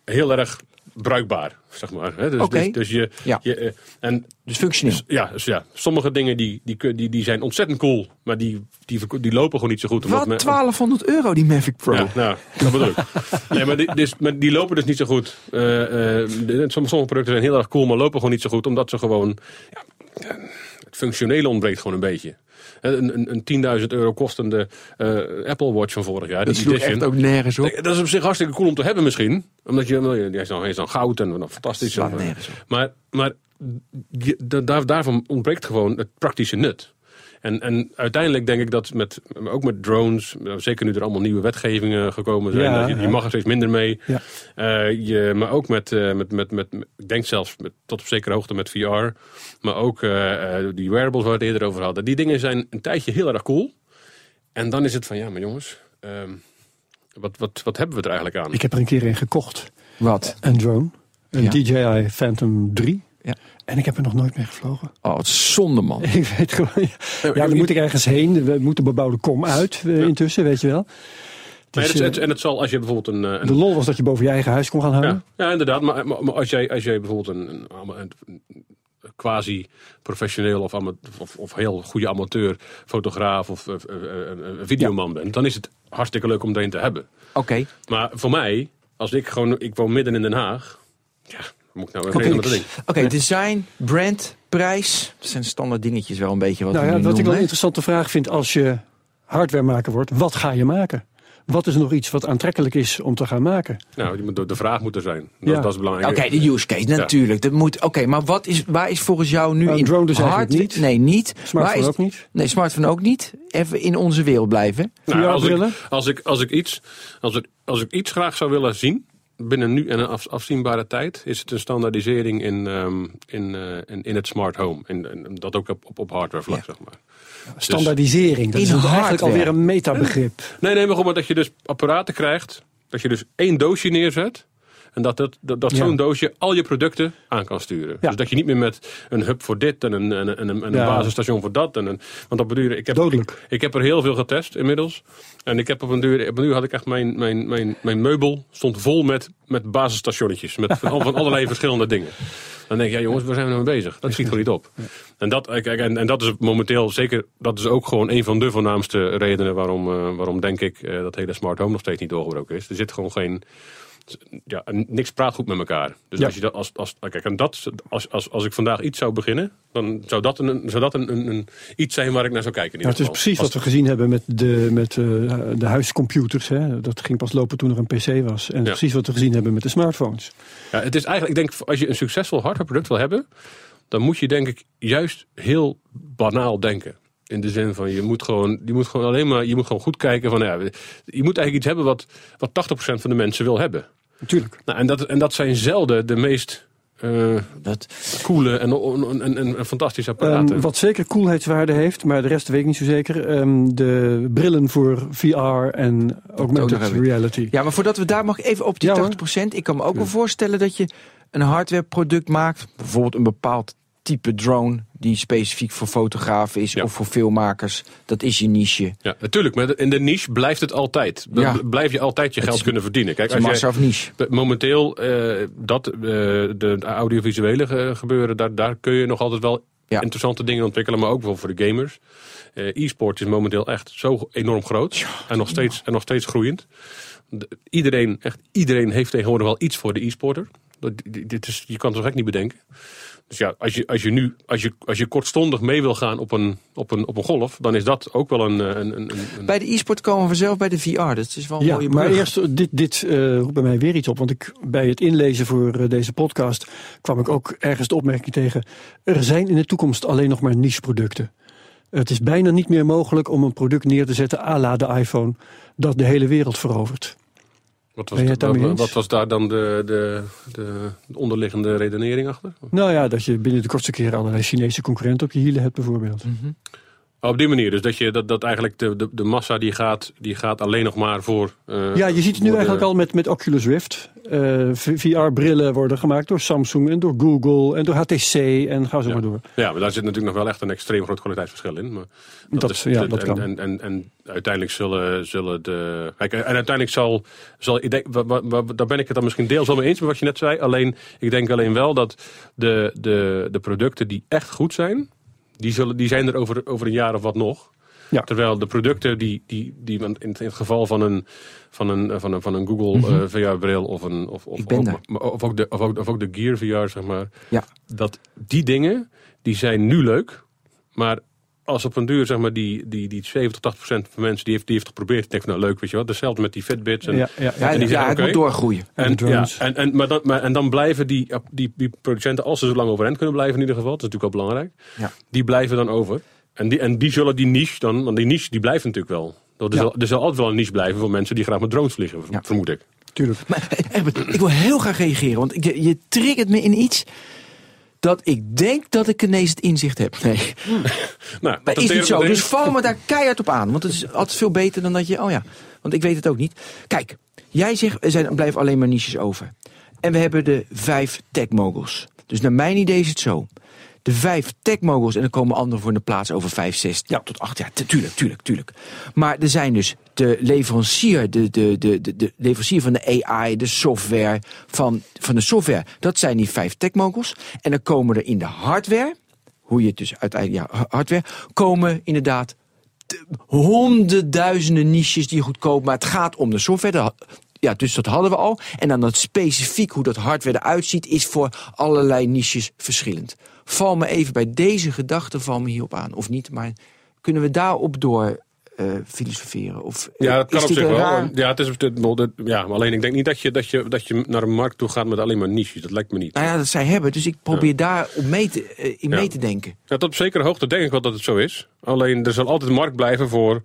heel erg bruikbaar, zeg maar. Hè? Dus, Oké. dus, dus je, Ja. je eh, en Dus functioneel. ja, dus ja, sommige dingen die, die, die, die zijn ontzettend cool, maar die, die, die lopen gewoon niet zo goed. omdat Wat? men- 1200 euro die Mavic Pro. ja, nou, dat bedoel ik. Nee, maar die, dus, maar die lopen dus niet zo goed. Eh, sommige producten zijn heel erg cool, maar lopen gewoon niet zo goed. Omdat ze gewoon... Ja, het functionele ontbreekt gewoon een beetje. Een, een, een 10.000 euro kostende eh, Apple Watch van vorig jaar. Dat die sloeg Edition. echt ook nergens op. Dat is op zich hartstikke cool om te hebben misschien. Omdat je, nou, hij is dan, is dan goud en nou, fantastisch. En. Maar, maar daarvan ontbreekt gewoon het praktische nut. En, en uiteindelijk denk ik dat met, ook met drones, nou, zeker nu er allemaal nieuwe wetgevingen gekomen zijn, Ja, dat je, mag er steeds minder mee. Ja. Eh, je, maar ook met, eh, met, met, met, ik denk zelfs met, tot op zekere hoogte met VR, maar ook eh, eh, die wearables waar we het eerder over hadden. Die dingen zijn een tijdje heel erg cool. En dan is het van, ja maar jongens, ehm, wat, wat, wat hebben we er eigenlijk aan? Ik heb er een keer een gekocht. Wat? Een drone. Een Ja. DJI Phantom 3. Ja. En ik heb er nog nooit mee gevlogen. Oh, het is zonde man. <laughs> Ik weet gewoon... Ja, dan moet ik ergens heen. We moeten bebouwde kom uit eh, intussen, weet je wel. Dus, het- het- eh, en het zal, als je bijvoorbeeld een, eh, een de lol was dat je boven je eigen huis kon gaan hangen. Ja, ja inderdaad. Maar, maar, maar als, jij, als jij bijvoorbeeld een, een, een- een quasi-professioneel of, of, of heel goede amateur, fotograaf of eh, eh, eh, een videoman bent, dan is het hartstikke leuk om er een te hebben. Oké. Maar voor mij, als ik gewoon, ik woon midden in Den Haag, ja, moet ik nou even Oké. met dat ding? Oké, design, brand, prijs. Dat zijn standaard dingetjes wel een beetje wat Nou we ja, nu wat ik wel een interessante vraag vind als je hardwaremaker wordt. Wat ga je maken? Wat is nog iets wat aantrekkelijk is om te gaan maken? Nou, die moet- de, vraag moet er zijn. Dat, Ja. dat is belangrijk. Oké, de use case, natuurlijk. Dat moet. Oké, maar wat is, waar is volgens jou nu Een in drone dus hard- niet. Nee, niet. Smartphone Waar is, ook niet. Nee, smartphone ook niet. Even in onze wereld blijven. Nou, als, ik, als, ik, als, ik iets, als, ik, als ik iets graag zou willen zien, binnen nu en een af, afzienbare tijd, is het een standaardisering in, ehm, in, eh, in, in het smart home. En, en dat ook op, op, op hardware vlak, zeg maar. Standaardisering. Dat is eigenlijk hardware. alweer een metabegrip. Nee, nee, maar gewoon maar dat je dus apparaten krijgt, dat je dus één doosje neerzet. En dat, dat, dat, dat Ja. zo'n doosje al je producten aan kan sturen. Ja. Dus dat je niet meer met een hub voor dit en een, en een, en een, en een Ja. basisstation voor dat. En een, want op een duur, ik heb, Dodelijk. ik heb er heel veel getest inmiddels. En ik heb op een duur, op een duur had ik echt mijn, mijn, mijn, mijn meubel stond vol met, met basisstationnetjes. Met <laughs> van, van allerlei verschillende dingen. Dan denk je, ja jongens, waar zijn we nou mee bezig? Dat schiet gewoon niet op. En dat, kijk, en, en dat is momenteel zeker, dat is ook gewoon een van de voornaamste redenen waarom, eh, waarom denk ik eh, dat hele smart home nog steeds niet doorgebroken is. Er zit gewoon geen, ja, niks praat goed met elkaar. Dus Ja. als je dat, als, als, kijk, en dat, als, als, als ik vandaag iets zou beginnen, dan zou dat, een, zou dat een, een, een, iets zijn waar ik naar zou kijken. In Nou, het is precies wat we gezien hebben met de, met, eh, de huiscomputers. Hè. Dat ging pas lopen toen er een PC was. En Ja. precies wat we gezien hebben met de smartphones. Ja, het is eigenlijk, ik denk, als je een succesvol hardwareproduct wil hebben, dan moet je denk ik juist heel banaal denken. In de zin van, je moet gewoon, je moet gewoon alleen maar, je moet gewoon goed kijken van, ja, je moet eigenlijk iets hebben wat, wat 80% van de mensen wil hebben. Natuurlijk. Nou, en, dat, en dat zijn zelden de meest eh, Dat, coole en, en, en, en fantastische apparaten. Ehm, wat zeker coolheidswaarde heeft, maar de rest weet ik niet zo zeker. Ehm, de brillen voor VR en augmented nog reality. ja, maar voordat we daar mag even op die Ja, hoor. 80%. Ik kan me ook wel voorstellen dat je een hardwareproduct maakt. Bijvoorbeeld een bepaald type drone die specifiek voor fotografen is Ja. of voor filmmakers. Dat is je niche. ja, natuurlijk, maar in de niche blijft het altijd. Dan Ja. Blijf je altijd je geld is- kunnen verdienen. Kijk, Het als jij, massa of niche. Momenteel, eh, dat, eh, de audiovisuele ge- gebeuren, daar, daar kun je nog altijd wel Ja. interessante dingen ontwikkelen, maar ook wel voor de gamers. Eh, E-sport is momenteel echt zo enorm groot en, nog steeds, en nog steeds groeiend. De- iedereen, echt iedereen heeft tegenwoordig wel iets voor de e-sporter. Dat- dit- Dit is, je kan het toch echt niet bedenken. Dus ja, als je, als je nu, als je, als je kortstondig mee wil gaan op een, op een, op een golf, dan is dat ook wel een, eh, een, een, een Bij de e-sport komen we zelf bij de VR. Dat is wel een Ja, mooie maar brug. eerst, dit, dit eh, roept bij mij weer iets op. Want ik, bij het inlezen voor eh, deze podcast kwam ik ook ergens de opmerking tegen. Er zijn in de toekomst alleen nog maar niche producten. Het is bijna niet meer mogelijk om een product neer te zetten à la de iPhone. Dat de hele wereld verovert. Wat was, de- wat, was daar dan de, de, de onderliggende redenering achter? Nou ja, dat je binnen de kortste keren allerlei Chinese concurrenten op je hielen hebt bijvoorbeeld. Mhm. Op die manier, dus dat, je, dat, dat eigenlijk de, de, de massa die gaat, die gaat alleen nog maar voor... eh, Ja, je ziet het nu de- eigenlijk al met, met Oculus Rift. Eh, VR-brillen worden gemaakt door Samsung en door Google en door HTC en ga zo Ja. maar door. Ja, maar daar zit natuurlijk nog wel echt een extreem groot kwaliteitsverschil in. Maar Dat- is, ja, de- dat en, kan. En, en, en uiteindelijk zullen, zullen de... Kijk, en uiteindelijk zal... zal ik denk, daar ben ik het dan misschien deels wel mee eens met wat je net zei. Alleen, ik denk alleen wel dat de, de, de producten die echt goed zijn... Die, zullen, die zijn er over, over een jaar of wat nog. Ja. Terwijl de producten die, die, die in, het, in het geval van een, van een, van een, van een Google eh, VR-bril of, een, of, of, Mhm. Of, ook de, of, ook, of ook de Gear VR, zeg maar. Ja. Dat die dingen, die zijn nu leuk. Maar als op een duur, zeg maar, die, die, die 70, 80 procent van mensen die heeft, die heeft geprobeerd, denkt van, nou leuk, weet je wat. Hetzelfde met die Fitbits. En, Ja, ja, Ja, en die ja, zeggen, moet doorgroeien. En ja, en, en, maar dan, maar, en dan blijven die, die, die producenten, als ze zo lang overeind kunnen blijven in ieder geval, dat is natuurlijk wel belangrijk, Ja. die blijven dan over. En die, en die zullen die niche dan, want die niche die blijft natuurlijk wel. Er, Ja. zal, er zal altijd wel een niche blijven voor mensen die graag met drones vliegen, Ja. vermoed ik. tuurlijk. Maar eh, Herbert, ik wil heel graag reageren, want ik, je triggert me in iets dat ik denk dat ik ineens het inzicht heb. Nee, <laughs> Nou, maar is niet zo. Dus val me daar keihard op aan, want het is altijd veel beter dan dat je, oh ja, want ik weet het ook niet. Kijk, jij zegt, er zijn, er blijven alleen maar niches over. En we hebben de vijf techmoguls. Dus naar mijn idee is het zo. De vijf techmoguls, en er komen anderen voor in de plaats over vijf, zes ja. tot acht jaar. Tu- Tuurlijk, tuurlijk, tuurlijk. Maar er zijn dus de leverancier, de, de, de, de, de leverancier van de AI, de software, van, van de software. Dat zijn die vijf techmoguls. En dan komen er in de hardware, hoe je het dus uiteindelijk, ja, hardware, komen inderdaad honderdduizenden niches die goedkoop, maar het gaat om de software. Ja, dus dat hadden we al. En dan dat specifiek hoe dat hardware eruit ziet, is voor allerlei niches verschillend. Val me even bij deze gedachte, val me hierop aan. Of niet, maar kunnen we daarop door eh, filosoferen? Of, eh, Ja, dat kan op zich wel. raar- Ja, het is, het, ja, maar alleen ik denk niet dat je, dat, je, dat je naar een markt toe gaat met alleen maar niches. Dat lijkt me niet. Nou ja, dat zij hebben. Dus ik probeer daar op mee te, eh, in Ja. mee te denken. Ja, tot op zekere hoogte denk ik wel dat het zo is. Alleen er zal altijd markt blijven voor,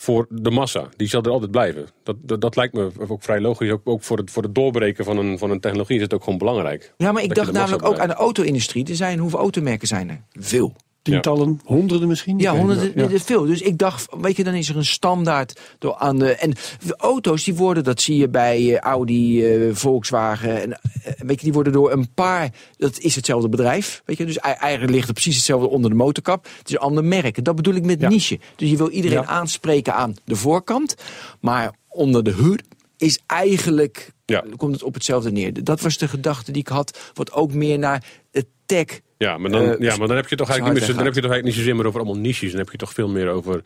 voor de massa. Die zal er altijd blijven. Dat, dat, dat lijkt me ook vrij logisch. Ook, ook voor, het, voor het doorbreken van een, van een technologie is het ook gewoon belangrijk. Ja, maar ik dacht namelijk ook aan de auto-industrie. Er zijn, hoeveel automerken zijn er? Veel. Tientallen, honderden misschien? Ja, het honderden, is veel. Dus ik dacht, weet je, dan is er een standaard door aan de. En de auto's die worden, dat zie je bij eh, Audi, eh, Volkswagen. En, eh, weet je, die worden door een paar. Dat is hetzelfde bedrijf. Weet je, dus ei- eigenlijk ligt er precies hetzelfde onder de motorkap. Het is een ander merk. Dat bedoel ik met Ja. niche. Dus je wil iedereen Ja. aanspreken aan de voorkant. Maar onder de hood is eigenlijk. Ja. Komt het op hetzelfde neer. Dat was de gedachte die ik had. Wat ook meer naar het tech. Ja, maar dan, Eh, ja, maar dan heb je toch eigenlijk niet, meer, zo- dan heb je toch eigenlijk niet zozeer meer over allemaal niches. Dan heb je toch veel meer over,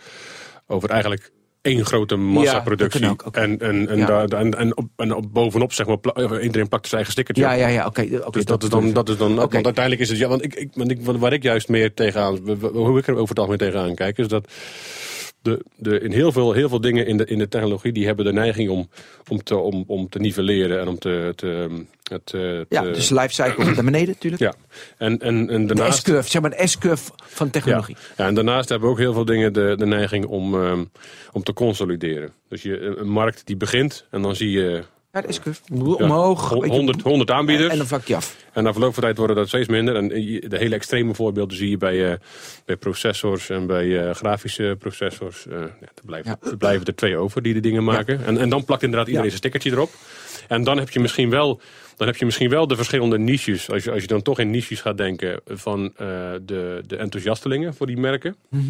over eigenlijk één grote massaproductie. Ja, ook. En, en, en, Ja. daar- en, en, op, en op bovenop, zeg maar, pla- iedereen pakt zijn eigen stickertje. Ja, ja, ja. Oké, Dus dat, is dan, dat is dan, Oké. want uiteindelijk is het, ja, want ik, ik, want ik, waar ik juist meer tegenaan, hoe ik er over het algemeen tegenaan kijk, is dat de, de, in heel veel, heel veel dingen in de, in de technologie, die hebben de neiging om, om, te, om, om te nivelleren en om te, te, het, eh, Ja, dus de lifecycle naar beneden natuurlijk. ja. En, en, en De daarnaast, S-curve, zeg maar de S-curve van technologie. ja. ja, en daarnaast hebben ook heel veel dingen de, de neiging om, ehm, om te consolideren. Dus je, een, een markt die begint en dan zie je Ja, de S-curve. Omhoog. Ho- weet je, 100, 100 aanbieders. En dan vlak je af. En na verloop van tijd worden dat steeds minder. En de hele extreme voorbeelden zie je bij, eh, bij processors en bij eh, grafische processors. Eh, ja, er, blijven, Ja. er blijven er twee over die de dingen maken. En, en dan plakt inderdaad iedereen zijn stickertje erop. En dan heb je misschien wel, dan heb je misschien wel de verschillende niches. Als je, als je dan toch in niches gaat denken van de, de enthousiastelingen voor die merken. Mhm.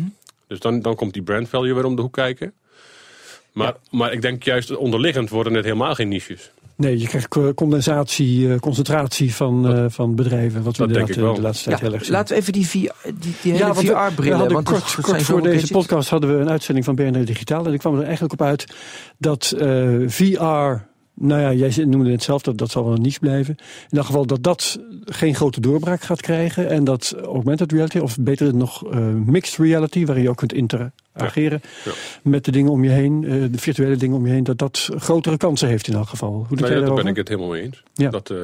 Dus dan, dan komt die brand value weer om de hoek kijken. Maar, maar ik denk juist onderliggend worden het helemaal geen niches. Nee, je krijgt co- condensatie, eh, concentratie van, eh, van bedrijven. Wat we dat ik eh, wel. de laatste tijd Ja, heel erg zien. laten we even die, VR, die, die VR-brillen... hadden want kort, kort zijn voor deze gadgets. podcast hadden we een uitzending van BNR Digitaal. En ik kwam er eigenlijk op uit dat eh, VR... Nou ja, jij noemde het zelf, dat, dat zal wel een niche blijven. In ieder geval dat dat geen grote doorbraak gaat krijgen. En dat augmented reality, of beter nog eh, mixed reality... waarin je ook kunt Ja. met de dingen om je heen. eh, de virtuele dingen om je heen. Dat dat grotere kansen heeft in elk geval. Hoe Nee, jij daar ben ik het helemaal mee eens. Ja. Dat, eh,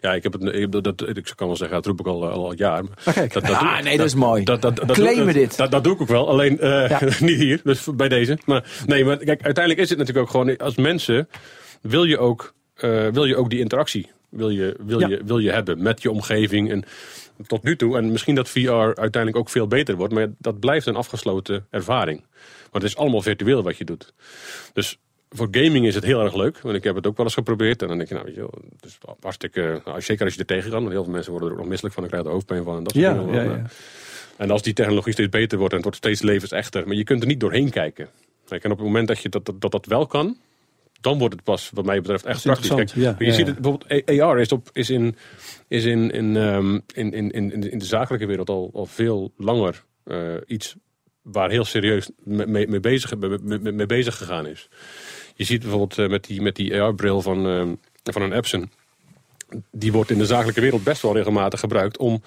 ja, ik heb het. Ik, dat, ik kan wel zeggen, dat roep ik al, al, al jaar. maar Ah, kijk. dat, dat, Ah, nee, dat is mooi. Dat, dat, dat, Claimen dat, dit. Dat, dat doe ik ook wel, alleen eh, Ja. <laughs> niet hier, dus bij deze. Maar nee, maar kijk, uiteindelijk is het natuurlijk ook gewoon, als mensen wil je ook, eh, wil je ook die interactie wil je, wil, Ja. je, wil je hebben met je omgeving. En tot nu toe, en misschien dat VR uiteindelijk ook veel beter wordt, maar dat blijft een afgesloten ervaring. Want het is allemaal virtueel wat je doet. Dus voor gaming is het heel erg leuk. Want ik heb het ook wel eens geprobeerd. En dan denk je, nou, weet je wel, het is hartstikke... Nou, zeker als je er tegen kan. Want heel veel mensen worden er ook nog misselijk van. Dan krijg je er hoofdpijn van. En, dat soort Ja, ja, allemaal. ja. en als die technologie steeds beter wordt en het wordt steeds levensechter. Maar je kunt er niet doorheen kijken. Kijk, en op het moment dat je dat, dat, dat, dat wel kan... Dan wordt het pas, wat mij betreft, echt praktisch. Kijk, je ja, ziet het bijvoorbeeld, AR is, op, is, in, is in, in, ehm, in, in, in, in de- zakelijke wereld al, al veel langer eh, iets waar heel serieus mee, mee, bezig, mee, mee- mee bezig gegaan is. Je ziet bijvoorbeeld eh, met die, met die AR-bril van, ehm, van een Epson. Die wordt in de zakelijke wereld best wel regelmatig gebruikt om...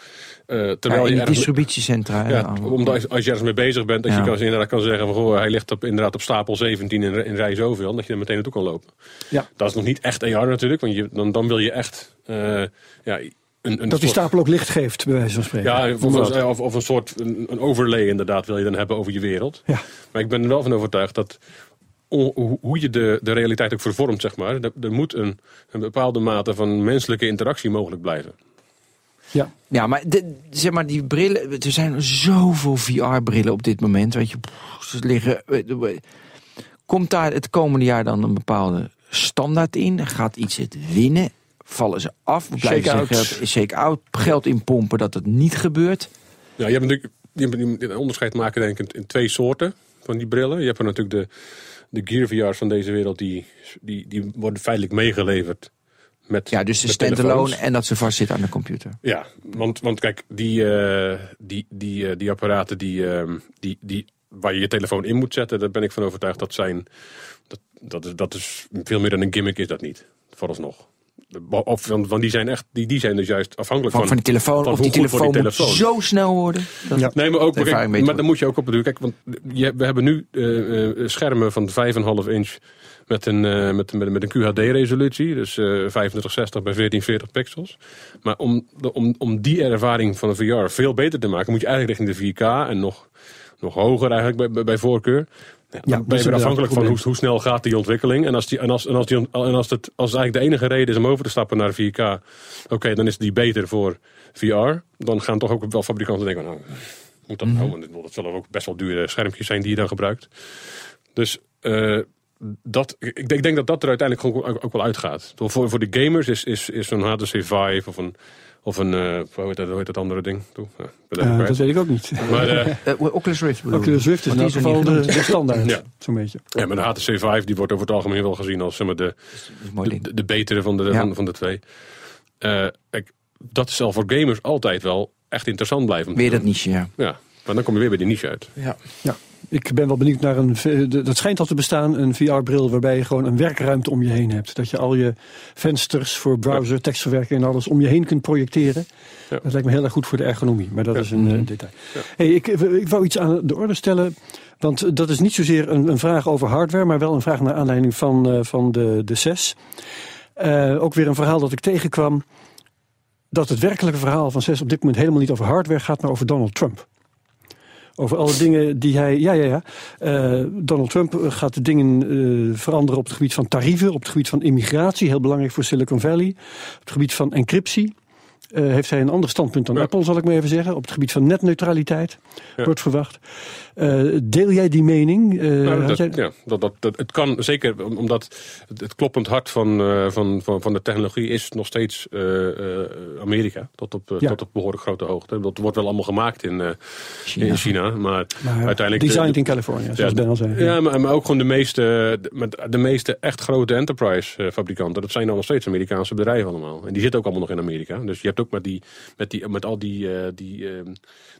eh, Ja, terwijl in je distributiecentra. ja, omdat als, als je ergens mee bezig bent, dat Ja. je kan, inderdaad kan zeggen van goh, hij ligt op, inderdaad op stapel 17 in, in rij zoveel, dat je er meteen naartoe kan lopen. Ja. Dat is nog niet echt AR natuurlijk, want je, dan, dan wil je echt eh, ja, een, een Dat die soort- stapel ook licht geeft, bij wijze van spreken. ja, of, of, of een soort een, een overlay inderdaad wil je dan hebben over je wereld. Ja. Maar ik ben er wel van overtuigd dat hoe- hoe je de, de realiteit ook vervormt, zeg maar, er, er moet een, een bepaalde mate van menselijke interactie mogelijk blijven. ja. Ja, maar, de, zeg maar die brillen. Er zijn zoveel VR-brillen op dit moment. Weet je, pff, ze liggen. Komt daar het komende jaar dan een bepaalde standaard in? Gaat iets het winnen? Vallen ze af? Blijven Shake-out. zeggen, shake-out, geld inpompen dat het niet gebeurt. Ja, je hebt natuurlijk je hebt- een onderscheid maken denk ik in, in twee soorten van die brillen. Je hebt er natuurlijk de, de Gear VR's van deze wereld, die, die, die worden feitelijk meegeleverd. Met, Ja, dus de standalone en dat ze vastzitten aan de computer. Ja, want, want kijk, die, eh, die, die, eh, die apparaten die, ehm, die, die, waar je je telefoon in moet zetten, daar ben ik van overtuigd dat zijn. Dat, dat, is, dat is veel meer dan een gimmick, is dat niet. Vooralsnog. Of, want, want die zijn echt, die, die zijn dus juist afhankelijk Van, van. van die telefoon. van of die telefoon, moet telefoon. zo snel worden. Dat, Ja. Nee, maar ook, ervaring kijk, maar dan moet je ook op bedoelen. Kijk, want je, we hebben nu eh, eh, schermen van 5,5 inch met een, eh, met, met, met een QHD-resolutie. Dus eh 2560 bij 1440 pixels. Maar om, de- om, om die ervaring van een VR veel beter te maken, moet je eigenlijk richting de 4K en nog, nog hoger eigenlijk bij, bij, bij voorkeur. Ja, dan dat ben je weer afhankelijk van hoe, snel gaat die ontwikkeling. En als, die, en als, en als, die, en als, het, als het eigenlijk de enige reden is om over te stappen naar 4K, oké, dan is die beter voor VR. Dan gaan toch ook wel fabrikanten denken, nou, moet dat nou? Want dat zullen ook best wel dure schermpjes zijn die je dan gebruikt. Dus eh, dat, ik, denk- ik denk dat dat er uiteindelijk ook, ook wel uitgaat. Voor, voor de gamers is, is, is zo'n HTC Vive of een, of een eh, hoe, heet dat, hoe heet dat andere ding? Toe, ja, ik Eh, dat weet ik ook niet. maar, eh, <laughs> Oculus Rift bedoel Oculus Rift is in Want elk die is er geval niet de, standaard. Ja. Zo'n beetje. ja, maar de HTC Vive die wordt over het algemeen wel gezien als zeg maar, de, de, de betere van de, Ja. van, van de twee. Eh, kijk, dat zal voor gamers altijd wel echt interessant blijven. Weer dat niche, ja. Ja, maar dan kom je weer bij die niche uit. ja. Ja. Ik ben wel benieuwd naar een. de- Dat schijnt al te bestaan, een VR-bril waarbij je gewoon een werkruimte om je heen hebt. Dat je al je vensters voor browser, tekstverwerking en alles om je heen kunt projecteren. Ja. Dat lijkt me heel erg goed voor de ergonomie, maar dat Ja. is een eh, detail. Hey, ik, ik wou iets aan de orde stellen, want dat is niet zozeer een, een vraag over hardware, maar wel een vraag naar aanleiding van, eh, van de, de. Eh, ook weer een verhaal dat ik tegenkwam. Dat het werkelijke verhaal van CES op dit moment helemaal niet over hardware gaat, maar over Donald Trump. Over alle dingen die hij. Ja, ja, ja. Eh, Donald Trump gaat de dingen eh, veranderen op het gebied van tarieven, op het gebied van immigratie, heel belangrijk voor Silicon Valley, op het gebied van encryptie. eh, heeft hij een ander standpunt dan Ja. Apple, zal ik maar even zeggen. Op het gebied van netneutraliteit Ja. wordt verwacht. Eh, deel jij die mening? Eh, Nou, had dat, jij- ja, dat, dat, dat, het kan zeker, om- omdat het, het kloppend hart van, eh, van, van, van de technologie is nog steeds Amerika. Tot op, Ja. tot op behoorlijk grote hoogte. Dat wordt wel allemaal gemaakt in, China. in China. Maar, maar uiteindelijk. designed de- in California, zoals Ja, Ben al zei. Ja, maar, maar ook gewoon de meeste, de, met de meeste echt grote enterprise fabrikanten. Dat zijn dan nog steeds Amerikaanse bedrijven allemaal. En die zitten ook allemaal nog in Amerika. Dus je hebt ook met, die, met, die, met al die, die,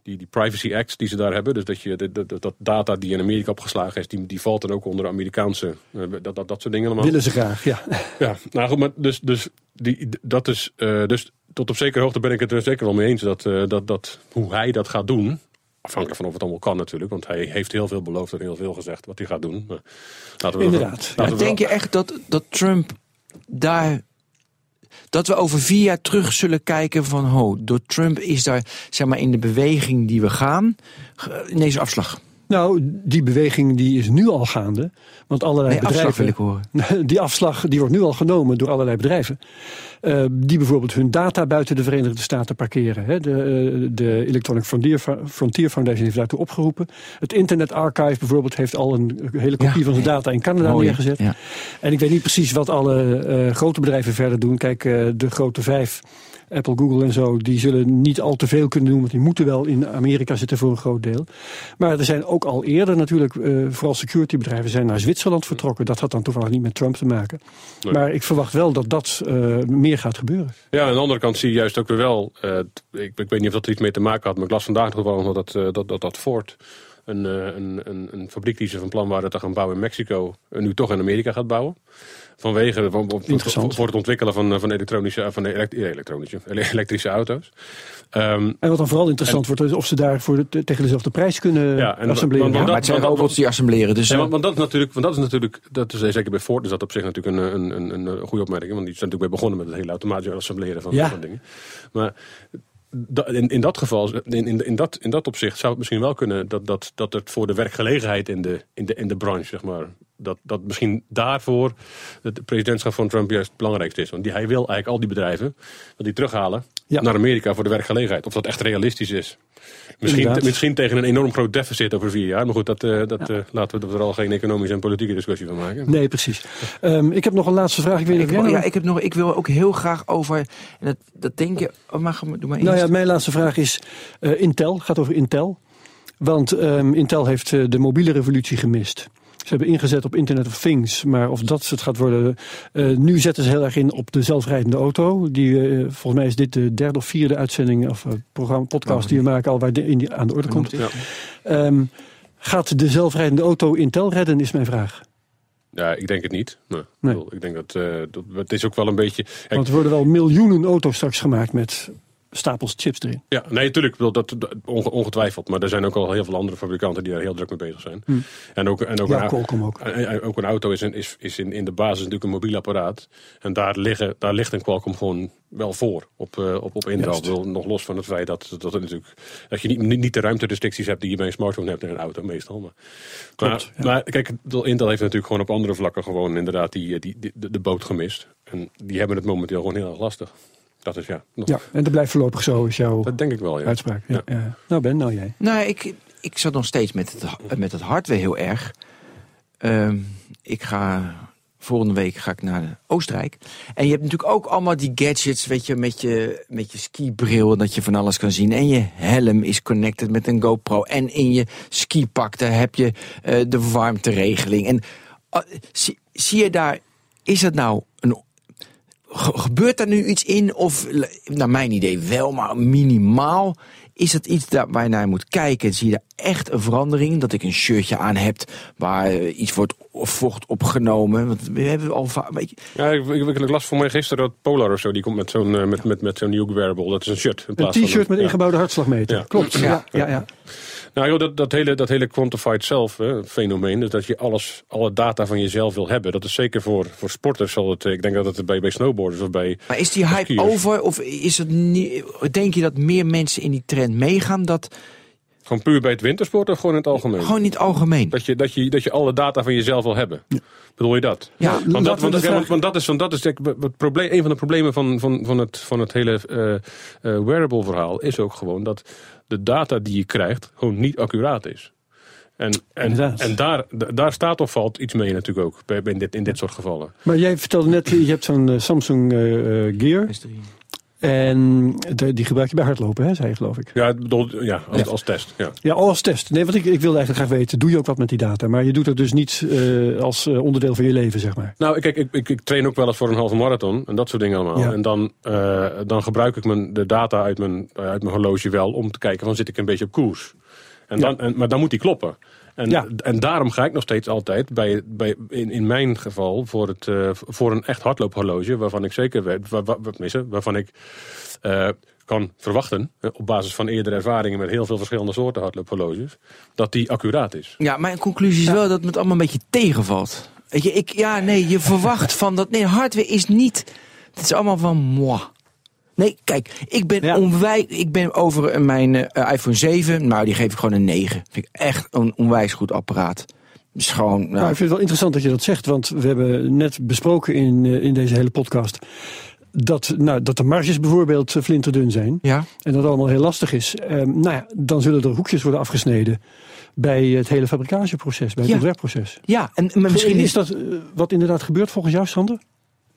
die, die privacy acts die ze daar hebben. Dus dat, je, dat, dat, dat data die in Amerika opgeslagen is, die, die valt dan ook onder Amerikaanse, eh, dat, dat, dat soort dingen allemaal. Willen ze graag, ja. <laughs> Ja, nou goed, maar dus, dus, die, dat is, eh, dus tot op zekere hoogte ben ik het er zeker wel mee eens. Dat, eh, dat, dat hoe hij dat gaat doen, afhankelijk van of het allemaal kan natuurlijk. Want hij heeft heel veel beloofd en heel veel gezegd wat hij gaat doen. Maar laten we Inderdaad. laten Maar we denk je echt dat, dat Trump daar. Dat we over vier jaar terug zullen kijken van, ho, door Trump is daar, zeg maar, in de beweging die we gaan, ge- ineens afslag. Nou, die beweging die is nu al gaande. Want allerlei Nee, afslag bedrijven. wil ik horen. <laughs> Die afslag die wordt nu al genomen door allerlei bedrijven. eh, die bijvoorbeeld hun data buiten de Verenigde Staten parkeren. Hè. De, eh, de Electronic Frontier, Frontier Foundation heeft daartoe opgeroepen. Het Internet Archive bijvoorbeeld heeft al een hele kopie Ja. van zijn data in Canada Mooi, neergezet. Ja. En ik weet niet precies wat alle eh, grote bedrijven verder doen. Kijk, de grote vijf, Apple, Google en zo, die zullen niet al te veel kunnen doen. Want die moeten wel in Amerika zitten voor een groot deel. Maar er zijn ook al eerder natuurlijk, eh, vooral securitybedrijven, zijn naar Zwitserland vertrokken. Dat had dan toevallig niet met Trump te maken. Nee. Maar ik verwacht wel dat dat eh, meer gaat gebeuren. Ja, aan de andere kant zie je juist ook weer wel. eh, ik, ik weet niet of dat er iets mee te maken had, maar ik las vandaag nog wel dat, dat, dat, dat Ford. Een, een, een, een fabriek die ze van plan waren te gaan bouwen in Mexico. nu toch in Amerika gaat bouwen. Vanwege de- van, van- Interessant. voor het ontwikkelen van, eh, van elektronische, van elekt- elektronische, ele- elektrische auto's. Ehm, En wat dan vooral interessant wordt, is of ze daar voor de, tegen dezelfde prijs kunnen Ja, en assembleren. want- Ja, want maar het zijn want- robots die assembleren, dus... Ja, eh, want, want dat is natuurlijk, want dat is natuurlijk, dat is zeker bij Ford is dat op zich natuurlijk een, een, een, een, goede opmerking. Want die zijn natuurlijk mee begonnen met het hele automatisch assembleren van, Ja. van dingen. Maar in, in dat geval, in, in, dat, in dat opzicht zou het misschien wel kunnen dat, dat, dat het voor de werkgelegenheid in de, in de, in de branche, zeg maar, dat, dat misschien daarvoor het presidentschap van Trump juist het belangrijkste is. Want die, hij wil eigenlijk al die bedrijven, wil die terughalen Ja. naar Amerika voor de werkgelegenheid. Of dat echt realistisch is. Misschien, misschien tegen een enorm groot deficit over vier jaar. Maar goed, dat, eh, dat, eh, laten we er al geen economische en politieke discussie van maken. Nee, precies. Ehm, ik heb nog een laatste vraag. Ik weet ja, ik, heb nog, ik wil ook heel graag over... En dat, dat denk je... Oh, maar, ga maar- doe maar Nou eerst. ja, mijn laatste vraag is eh, Intel. gaat over Intel. Want ehm, Intel heeft de mobiele revolutie gemist. Ze hebben ingezet op Internet of Things, maar of dat het gaat worden. eh, nu zetten ze heel erg in op de zelfrijdende auto. Die, eh, volgens mij is dit de derde of vierde uitzending of eh, programma, podcast die we maken al waar de, in die aan de orde komt. Ja. Ehm, gaat de zelfrijdende auto Intel redden, is mijn vraag. ja, ik denk het niet. Nee. Nee. Ik denk dat, dat het is ook wel een beetje. Want er worden wel miljoenen auto's straks gemaakt met stapels chips erin. Ja, nee, natuurlijk. Dat, dat, onge- ongetwijfeld. Maar er zijn ook al heel veel andere fabrikanten die daar heel druk mee bezig zijn. En ook, en ook. Ja, een, Qualcomm ook. en- ook een auto is, een, is, is in, in de basis natuurlijk een mobiel apparaat. En daar, liggen, daar ligt een Qualcomm gewoon wel voor op, eh, op, op Intel. Nog los van het feit dat, dat, het natuurlijk, dat je niet, niet, de ruimterestricties hebt die je bij een smartphone hebt in een auto meestal. Maar, Klopt, maar, ja. maar kijk, Intel heeft natuurlijk gewoon op andere vlakken gewoon inderdaad die, die, die- de, de boot gemist. En die hebben het momenteel gewoon heel erg lastig. Dat is ja. Nog, Ja, en dat blijft voorlopig zo, is jouw Dat denk ik wel, ja. uitspraak. Ja. ja. Nou Ben, nou jij. Nou, ik, ik zat nog steeds met het, met het hardware heel erg. Ehm, ik ga volgende week ga ik naar Oostenrijk. En je hebt natuurlijk ook allemaal die gadgets, weet je, met je, met je skibril, dat je van alles kan zien. En je helm is connected met een GoPro. En in je skipak, daar heb je eh, de warmteregeling. En ah, zie, zie je daar, is dat nou gebeurt daar nu iets in? Of, naar mijn idee wel, maar minimaal. Is dat iets daar, waar je naar moet kijken? Zie je daar echt een verandering? Dat ik een shirtje aan heb waar eh, iets wordt of vocht opgenomen? Want we hebben al va- weet je, Ja, ik, ik, ik las voor mij gisteren dat Polar of zo, die komt met zo'n eh, met, met, met zo'n nieuw wearable. Dat is een shirt. In Een plaats t-shirt met ja. ingebouwde hartslagmeter. Ja. Klopt. Ja. Ja. Ja, ja, Nou joh, dat, dat, hele, dat hele quantified self hè, fenomeen, dus dat je alles, alle data van jezelf wil hebben. Dat is zeker voor, voor sporters zal het, eh, ik denk dat het bij, bij snowboarders of bij... Maar is die hype Skiers. over? Of is het niet, denk je dat meer mensen in die trend meegaan? Dat, Gewoon puur bij het wintersport of gewoon in het algemeen? Gewoon niet algemeen. Dat je, dat, je, dat je alle data van jezelf wil hebben. Bedoel je dat? Ja, want, dat, we want, vraag- want dat is, want dat is denk ik het probleem, een van de problemen van, van, van, het, van het hele eh, eh, wearable verhaal. Is ook gewoon dat de data die je krijgt gewoon niet accuraat is. En, en, Inderdaad. en daar, daar staat of valt iets mee natuurlijk ook. In, dit, in dit soort gevallen. Maar jij vertelde net, je hebt zo'n eh, Samsung Gear. En de- die gebruik je bij hardlopen, hè, zei je geloof ik. Ja, bedoel, ja, als, als test. Ja. Ja, als test. Nee, want ik, ik wilde eigenlijk graag weten, doe je ook wat met die data? Maar je doet het dus niet eh, als eh, onderdeel van je leven, zeg maar. Nou, kijk, ik, ik, ik train ook wel eens voor een halve marathon en dat soort dingen allemaal. Ja. En dan, eh, dan gebruik ik mijn, de data uit mijn, uit mijn horloge wel om te kijken van zit ik een beetje op koers. En dan, en, maar dan moet die kloppen. En, Ja. en daarom ga ik nog steeds altijd, bij, bij, in, in mijn geval, voor, het, eh, voor een echt hardloophorloge, waarvan ik zeker weet, waar, waar, tenminste, waarvan ik eh, kan verwachten, op basis van eerdere ervaringen met heel veel verschillende soorten hardloophorloges, dat die accuraat is. Ja, mijn conclusie is wel dat het allemaal een beetje tegenvalt. Weet je, ik, ja, nee, je verwacht <laughs> van dat. Nee, hardware is niet. Het is allemaal van moi. Nee, kijk, ik ben, Ja. onwij, ik ben over mijn eh, iPhone 7. Nou, die geef ik gewoon een 9. Vind ik echt een onwijs goed apparaat. Dus gewoon. Nou, Nou, ik vind het wel interessant dat je dat zegt, want we hebben net besproken in, eh, in deze hele podcast... Dat, nou, dat de marges bijvoorbeeld eh, flinterdun zijn ja. en dat het allemaal heel lastig is. Ehm, nou ja, dan zullen er hoekjes worden afgesneden bij het hele fabrikageproces, bij het Ja. ontwerpproces. ja, en maar misschien is is dat eh, wat inderdaad gebeurt volgens jou, Sander?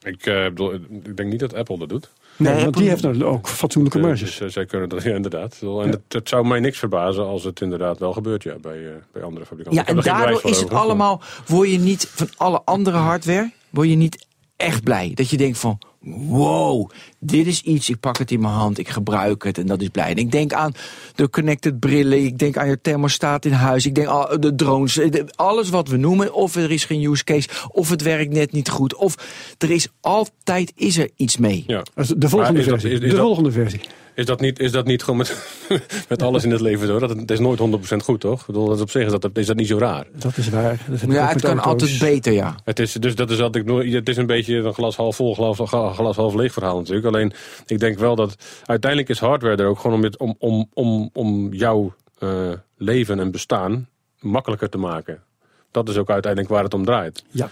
Ik, eh, bedoel, ik denk niet dat Apple dat doet. Nee, Nee, want die heeft nou ook fatsoenlijke marges. Dus eh, zij kunnen dat, ja, inderdaad. En Ja. het, het zou mij niks verbazen als het inderdaad wel gebeurt ja, bij, eh, bij andere fabrikanten. Ja, en daardoor is het allemaal. Word je niet van alle andere hardware. Word je niet echt blij. Dat je denkt van. Wow, dit is iets. Ik pak het in mijn hand. Ik gebruik het. En dat is blij. En ik denk aan de connected brillen. Ik denk aan je thermostaat in huis. Ik denk aan de drones. eh, Alles wat we noemen. Of er is geen use case. Of het werkt net niet goed. Of er is altijd is er iets mee. Ja. De volgende is dat- versie. is- is de dat- volgende versie. Is dat niet, is dat niet gewoon met, <laughs> met alles in het leven zo? Dat het, het is nooit 100% goed, toch? Ik bedoel, dat is op zich is dat, is dat niet zo raar. Dat is waar. Dat ik Ja, het kan auto's. altijd beter, ja. Het is, dus dat is altijd nooit, het is een beetje een glas half vol, glas, glas half leeg verhaal natuurlijk. Alleen, ik denk wel dat uiteindelijk is hardware er ook gewoon om, om, om, om, om jouw eh, leven en bestaan makkelijker te maken. Dat is ook uiteindelijk waar het om draait. Ja.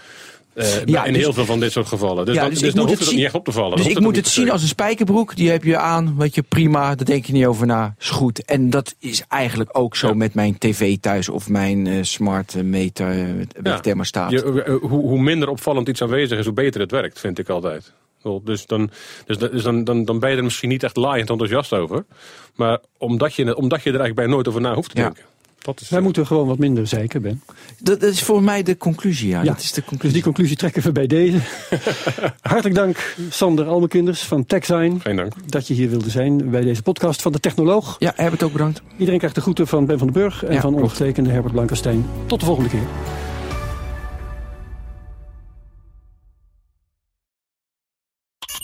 Eh, Ja, in dus- heel veel van dit soort gevallen. Dus, Ja, dan, dus dus dan hoeft het niet echt op te vallen. Dus ik moet het zien als een spijkerbroek. Die heb je aan, weet je, prima. Daar denk je niet over na. Is goed. En dat is eigenlijk ook zo Ja. met mijn tv thuis of mijn eh, smart eh, meter met Ja. thermostaat. Je, hoe, hoe minder opvallend iets aanwezig is, hoe beter het werkt, vind ik altijd. Bedoel, Dus, dan, dus, dat- dus dan, dan, dan ben je er misschien niet echt laaiend enthousiast over. Maar omdat je, omdat je er eigenlijk bij nooit over na hoeft te denken. Dat is, Wij moeten gewoon wat minder zeiken, Ben. Dat, dat is voor mij de conclusie, ja. Ja. Dat is de Dus conclusie. die conclusie trekken we bij deze. <laughs> Hartelijk dank, Sander Almekinders van TechZine, Geen dank. dat je hier wilde zijn bij deze podcast van de Technoloog. Ja, Herbert ook bedankt. Iedereen krijgt de groeten van Ben van den Burg en Ja, van klopt. ondergetekende Herbert Blankenstein. Tot de volgende keer.